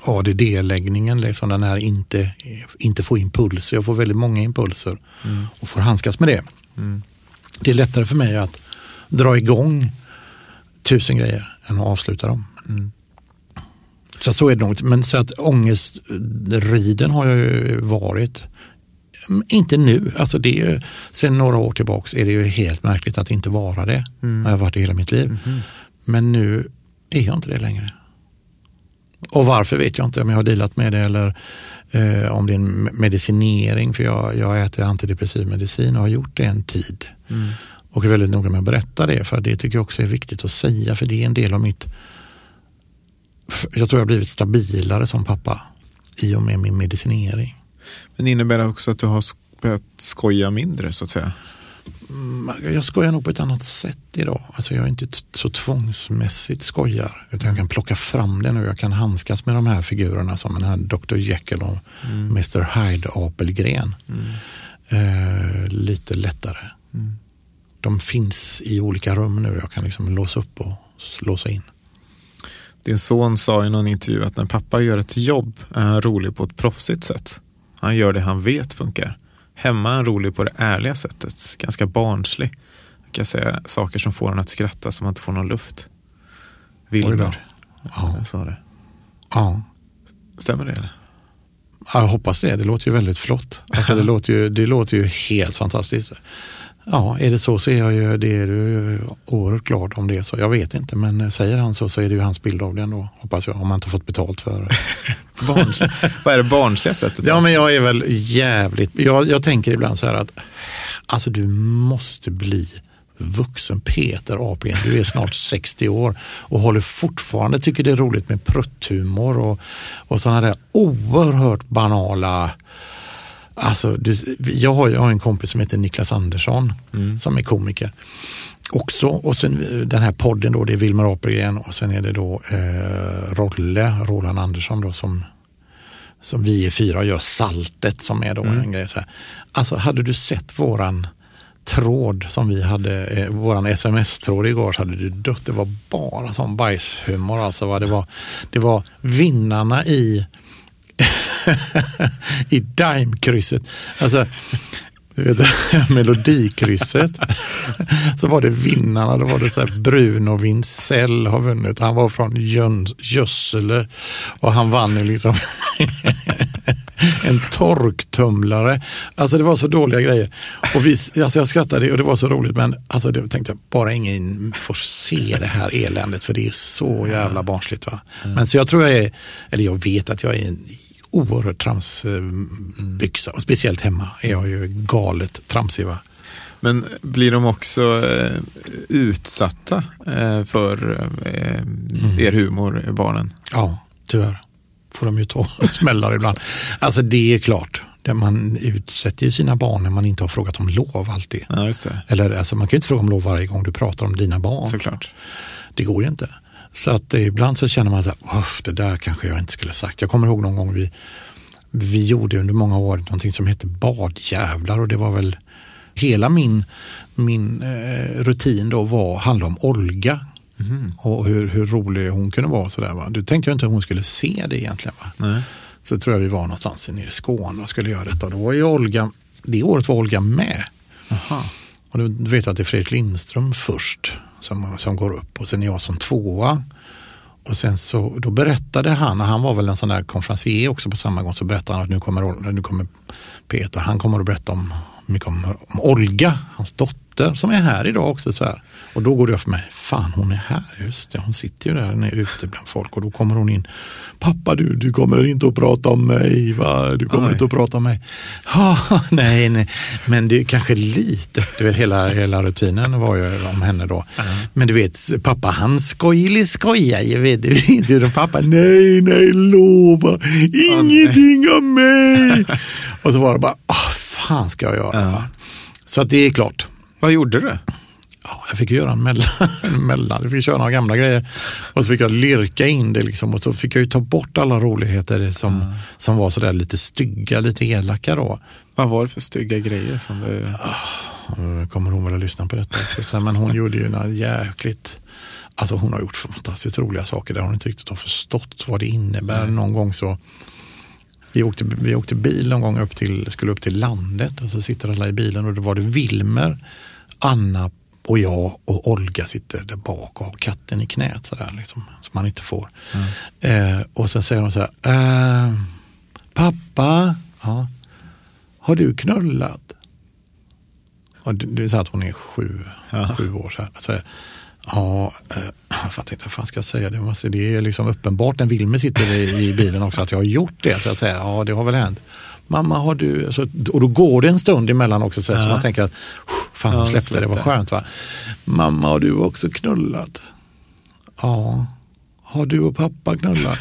ADD-läggningen. Liksom den här inte, inte få impulser. Jag får väldigt många impulser och får handskas med det. Det är lättare för mig att dra igång tusen grejer än att avsluta dem. Så, så är det nog. Men så att ångestriden har jag ju varit. Mm, Inte nu, alltså det ju, sen några år tillbaks är det ju helt märkligt att inte vara det. Jag har varit det hela mitt liv. Men nu är jag inte det längre. Och varför vet jag inte, om jag har dealat med det eller eh, om det är en medicinering. För jag, jag äter antidepressiv medicin och har gjort det en tid. Och är väldigt noga med att berätta det, för det tycker jag också är viktigt att säga. För det är en del av mitt... Jag tror jag har blivit stabilare som pappa i och med min medicinering. Men innebär det också att du har börjat skoja mindre så att säga? Jag skojar nog på ett annat sätt idag. Alltså jag är inte så tvångsmässigt skojar. Utan jag kan plocka fram det nu. Jag kan handskas med de här figurerna som den här Dr. Jekyll och Mr. Hyde Apelgren. Eh, lite lättare. De finns i olika rum nu. Jag kan liksom låsa upp och låsa in. Din son sa i någon intervju att när pappa gör ett jobb är han rolig på ett proffsigt sätt. Han gör det han vet funkar. Hemma är han rolig på det ärliga sättet. Ganska barnslig. Jag kan säga saker som får honom att skratta som att inte får någon luft. Wilmer. Ja. Sa det. Ja. Stämmer det? Eller? Ja, jag hoppas det. Det låter ju väldigt flott. Alltså det, <laughs> låter ju, det låter ju helt fantastiskt. Ja, är det så så är jag ju, det är ju oerhört glad om det är så. Jag vet inte, men säger han så så är det ju hans bild av det ändå, hoppas jag. Om han inte fått betalt för <laughs> Barns, vad är det barnsliga sättet? Ja, men jag är väl jävligt... Jag, jag tänker ibland så här att alltså du måste bli vuxen Peter Apelgren. Du är snart <laughs> 60 år och håller fortfarande, tycker det är roligt med prutthumor och, och sådana där oerhört banala Alltså, du, jag, har, jag har en kompis som heter Niklas Andersson som är komiker också. Och sen den här podden då, det är Wilmer Apelgren och sen är det då eh, Rolle, Roland Andersson då som, som vi är fyra gör Saltet som är då en grej. Så här. Alltså hade du sett våran tråd som vi hade, eh, våran sms-tråd igår så hade du dött. Det var bara sån bajshumor alltså. Va? Det, var, det var vinnarna i <laughs> <laughs> i Daimkrysset. Alltså, du vet, <laughs> Melodikrysset. <laughs> Så var det vinnarna, då var det så här Bruno Wintzell har vunnit. Han var från Jön, Jössele och han vann ju liksom en torktumlare. Alltså det var så dåliga grejer. Och vi, alltså jag skrattade och det var så roligt men alltså det tänkte jag, bara ingen får se det här eländet för det är så jävla barnsligt. Va? Men så jag tror jag är, eller jag vet att jag är en oerhört tramsbyxa och speciellt hemma är jag ju galet tramsig. Va? Men blir de också eh, utsatta eh, för eh, er humor, barnen? Ja, tyvärr får de ju ta <laughs> smällar ibland. Alltså det är klart, man utsätter ju sina barn när man inte har frågat om lov alltid. Ja. Eller alltså, man kan ju inte fråga om lov varje gång du pratar om dina barn. Såklart. Det går ju inte. Så att ibland så känner man så här, det där kanske jag inte skulle sagt. Jag kommer ihåg någon gång vi, vi gjorde under många år någonting som hette badjävlar och det var väl hela min, min eh, rutin då var, handlade om Olga och hur, hur rolig hon kunde vara. Så där, va? Du tänkte jag inte att hon skulle se det egentligen. Va? Nej. Så tror jag vi var någonstans nere i Skåne och skulle göra detta. Och då var ju Olga, det året var Olga med. Och du vet att det är Fredrik Lindström först som, som går upp och sen är jag som tvåa. Och sen så då berättade han, och han var väl en sån där konferencier också på samma gång, så berättade han att nu kommer, nu kommer Peter, han kommer att berätta om, mycket om, om Olga, hans dotter, som är här idag också. Så här. Och då går det upp för mig, fan hon är här, just det, hon sitter ju där nere ute bland folk och då kommer hon in, pappa du, du kommer inte att prata om mig, va? du kommer Oj. inte att prata om mig. Ja, <laughs> nej, nej, men det är kanske lite, du vet hela, hela rutinen var ju om henne då. Men du vet, pappa han skojlig skojar ju, vet du, <laughs> och pappa, nej, nej, lova, ingenting om mig. och så var det bara, ah, fan ska jag göra? va? Så att det är klart, Vad gjorde du? Ja, jag fick göra en mellan, <laughs> en mellan. Jag fick köra några gamla grejer och så fick jag lirka in det liksom, och så fick jag ju ta bort alla roligheter som, som var sådär lite stygga, lite elaka då. Vad var det för stygga grejer som du... Nu kommer hon väl att lyssna på detta också. Men hon <laughs> gjorde ju några jäkligt, alltså hon har gjort fantastiskt roliga saker där hon inte riktigt har förstått vad det innebär. Någon gång så vi åkte, vi åkte bil någon gång upp till, skulle upp till landet och så sitter alla i bilen och då var det Wilmer, Anna och jag och Olga sitter där bak och har katten i knät sådär liksom, som man inte får. Eh, och sen säger hon så här, eh, pappa, ja, har du knullat? Och det, det är så att hon är sju, sju år. Så här. Så här, ja, eh, jag tänkte, vad fan ska jag säga? Det, måste, det är liksom uppenbart när Wilmer sitter i, i bilen också att jag har gjort det. Så jag säger, ja det har väl hänt. Mamma, har du... Så, och då går det en stund emellan också så, här, så man tänker att fan, Ja, släppte det, var släppte. skönt va. Mamma, har du också knullat? Ja. Har du och pappa knullat?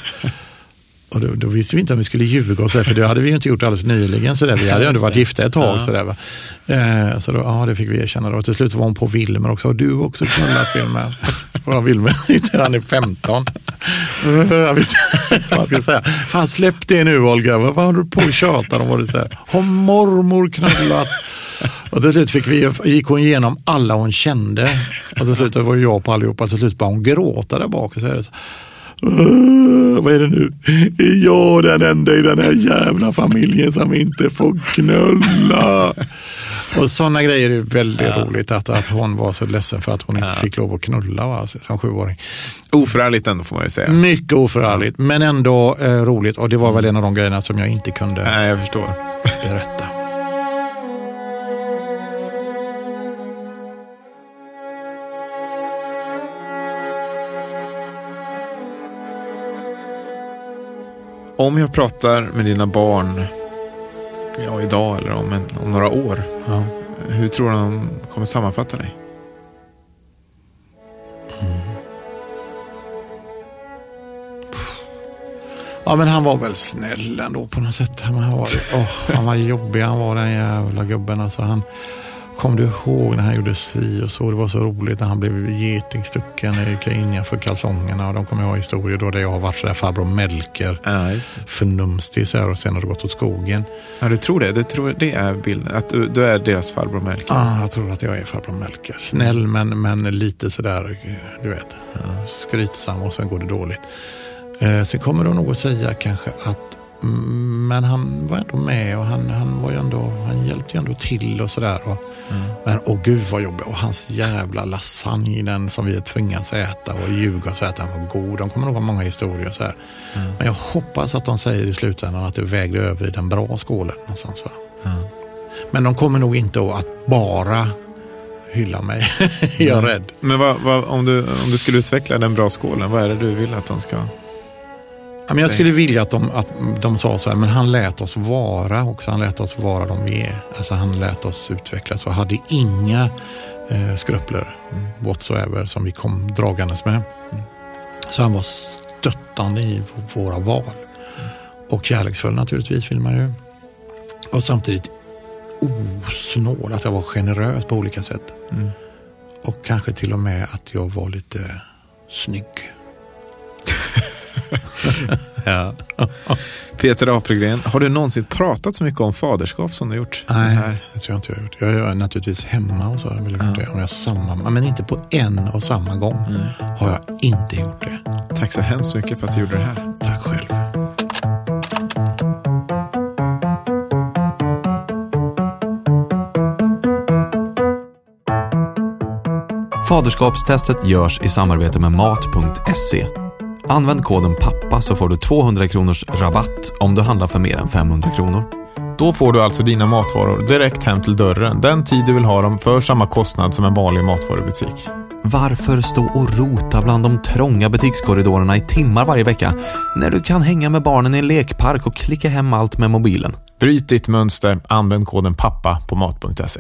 Och då, då visste vi inte om vi skulle ljuga och så, där, för det hade vi ju inte gjort alldeles nyligen. Så där. Vi hade ju ändå varit gifta ett tag. Så, där, va? Eh, så då, ja, det fick vi erkänna. Då. Och till slut var hon på Wilmer också. Har du också knullat Wilmer? <laughs> Och Wilmer, han är 15. Eh, jag visste vad ska säga. Fan släpp det nu Olga, vad håller du på och tjatar om? Vad det så här? Har mormor knullat? Och till slut fick vi, gick hon igenom alla hon kände. Och till slut var jag på allihopa. Till slut började hon gråta där bak. Och så är det så, "Åh, vad är det nu? Är jag den enda i den här jävla familjen som inte får knulla? Och sådana grejer är väldigt roligt. Att, att hon var så ledsen för att hon inte fick lov att knulla va, som sjuåring. Oförargligt ändå får man ju säga. Mycket oförargligt, men ändå eh, roligt. Och det var väl en av de grejerna som jag inte kunde Nej, jag förstår. berätta. Om jag pratar med dina barn, ja idag eller om, en, om några år, Ja. hur tror du de kommer sammanfatta dig? Ja, men han var väl snäll ändå på något sätt. Han var, <laughs> åh, han var jobbig, han var den jävla gubben. Alltså, han, kom du ihåg när han gjorde si och så? Det var så roligt när han blev getingstucken innanför kalsongerna. Och de kommer ihåg historier då där jag har varit sådär farbror Melker. Ja, just det. Förnumstig så och sen har det gått åt skogen. Ja, du tror det? det, tror, det är bilden? Att du, du är deras farbror Melker? Ah, jag tror att jag är farbror Melker. Snäll men, men lite sådär, du vet, skrytsam och sen går det dåligt. Eh, sen kommer de nog att säga kanske att mm, men han var ändå med och han, han, var ändå, han hjälpte ändå till och sådär. Och, Men åh gud vad jobbigt. Och hans jävla lasagne, den som vi tvingats äta och ljuga och säga att den var god. De kommer nog ha många historier så här. Men jag hoppas att de säger i slutändan att det vägde över i den bra skålen någonstans. Va? Men de kommer nog inte att bara hylla mig. <laughs> jag är rädd. Men vad, vad, om, du, om du skulle utveckla den bra skålen, vad är det du vill att de ska... Men jag skulle vilja att de, att de sa så här, men han lät oss vara också. Han lät oss vara de vi är. Alltså han lät oss utvecklas och hade inga eh, skrupler whatsoever som vi kom dragandes med. Så han var stöttande i våra val. Och kärleksfull naturligtvis vill man ju. Och samtidigt osnål, att jag var generös på olika sätt. Och kanske till och med att jag var lite snygg. Ja. Peter Apelgren, har du någonsin pratat så mycket om faderskap som du gjort? Nej, Här? det tror jag inte jag har gjort. Jag gör naturligtvis hemma och så har jag väl gjort det. Om jag samma, men inte på en och samma gång har jag inte gjort det. Tack så hemskt mycket för att du gjorde det här. Tack själv. Faderskapstestet görs i samarbete med Mat.se. Använd koden PAPPA så får du 200 kronors rabatt om du handlar för mer än 500 kronor. Då får du alltså dina matvaror direkt hem till dörren den tid du vill ha dem för samma kostnad som en vanlig matvarubutik. Varför stå och rota bland de trånga butikskorridorerna i timmar varje vecka när du kan hänga med barnen i en lekpark och klicka hem allt med mobilen? Bryt ditt mönster, använd koden PAPPA på mat.se.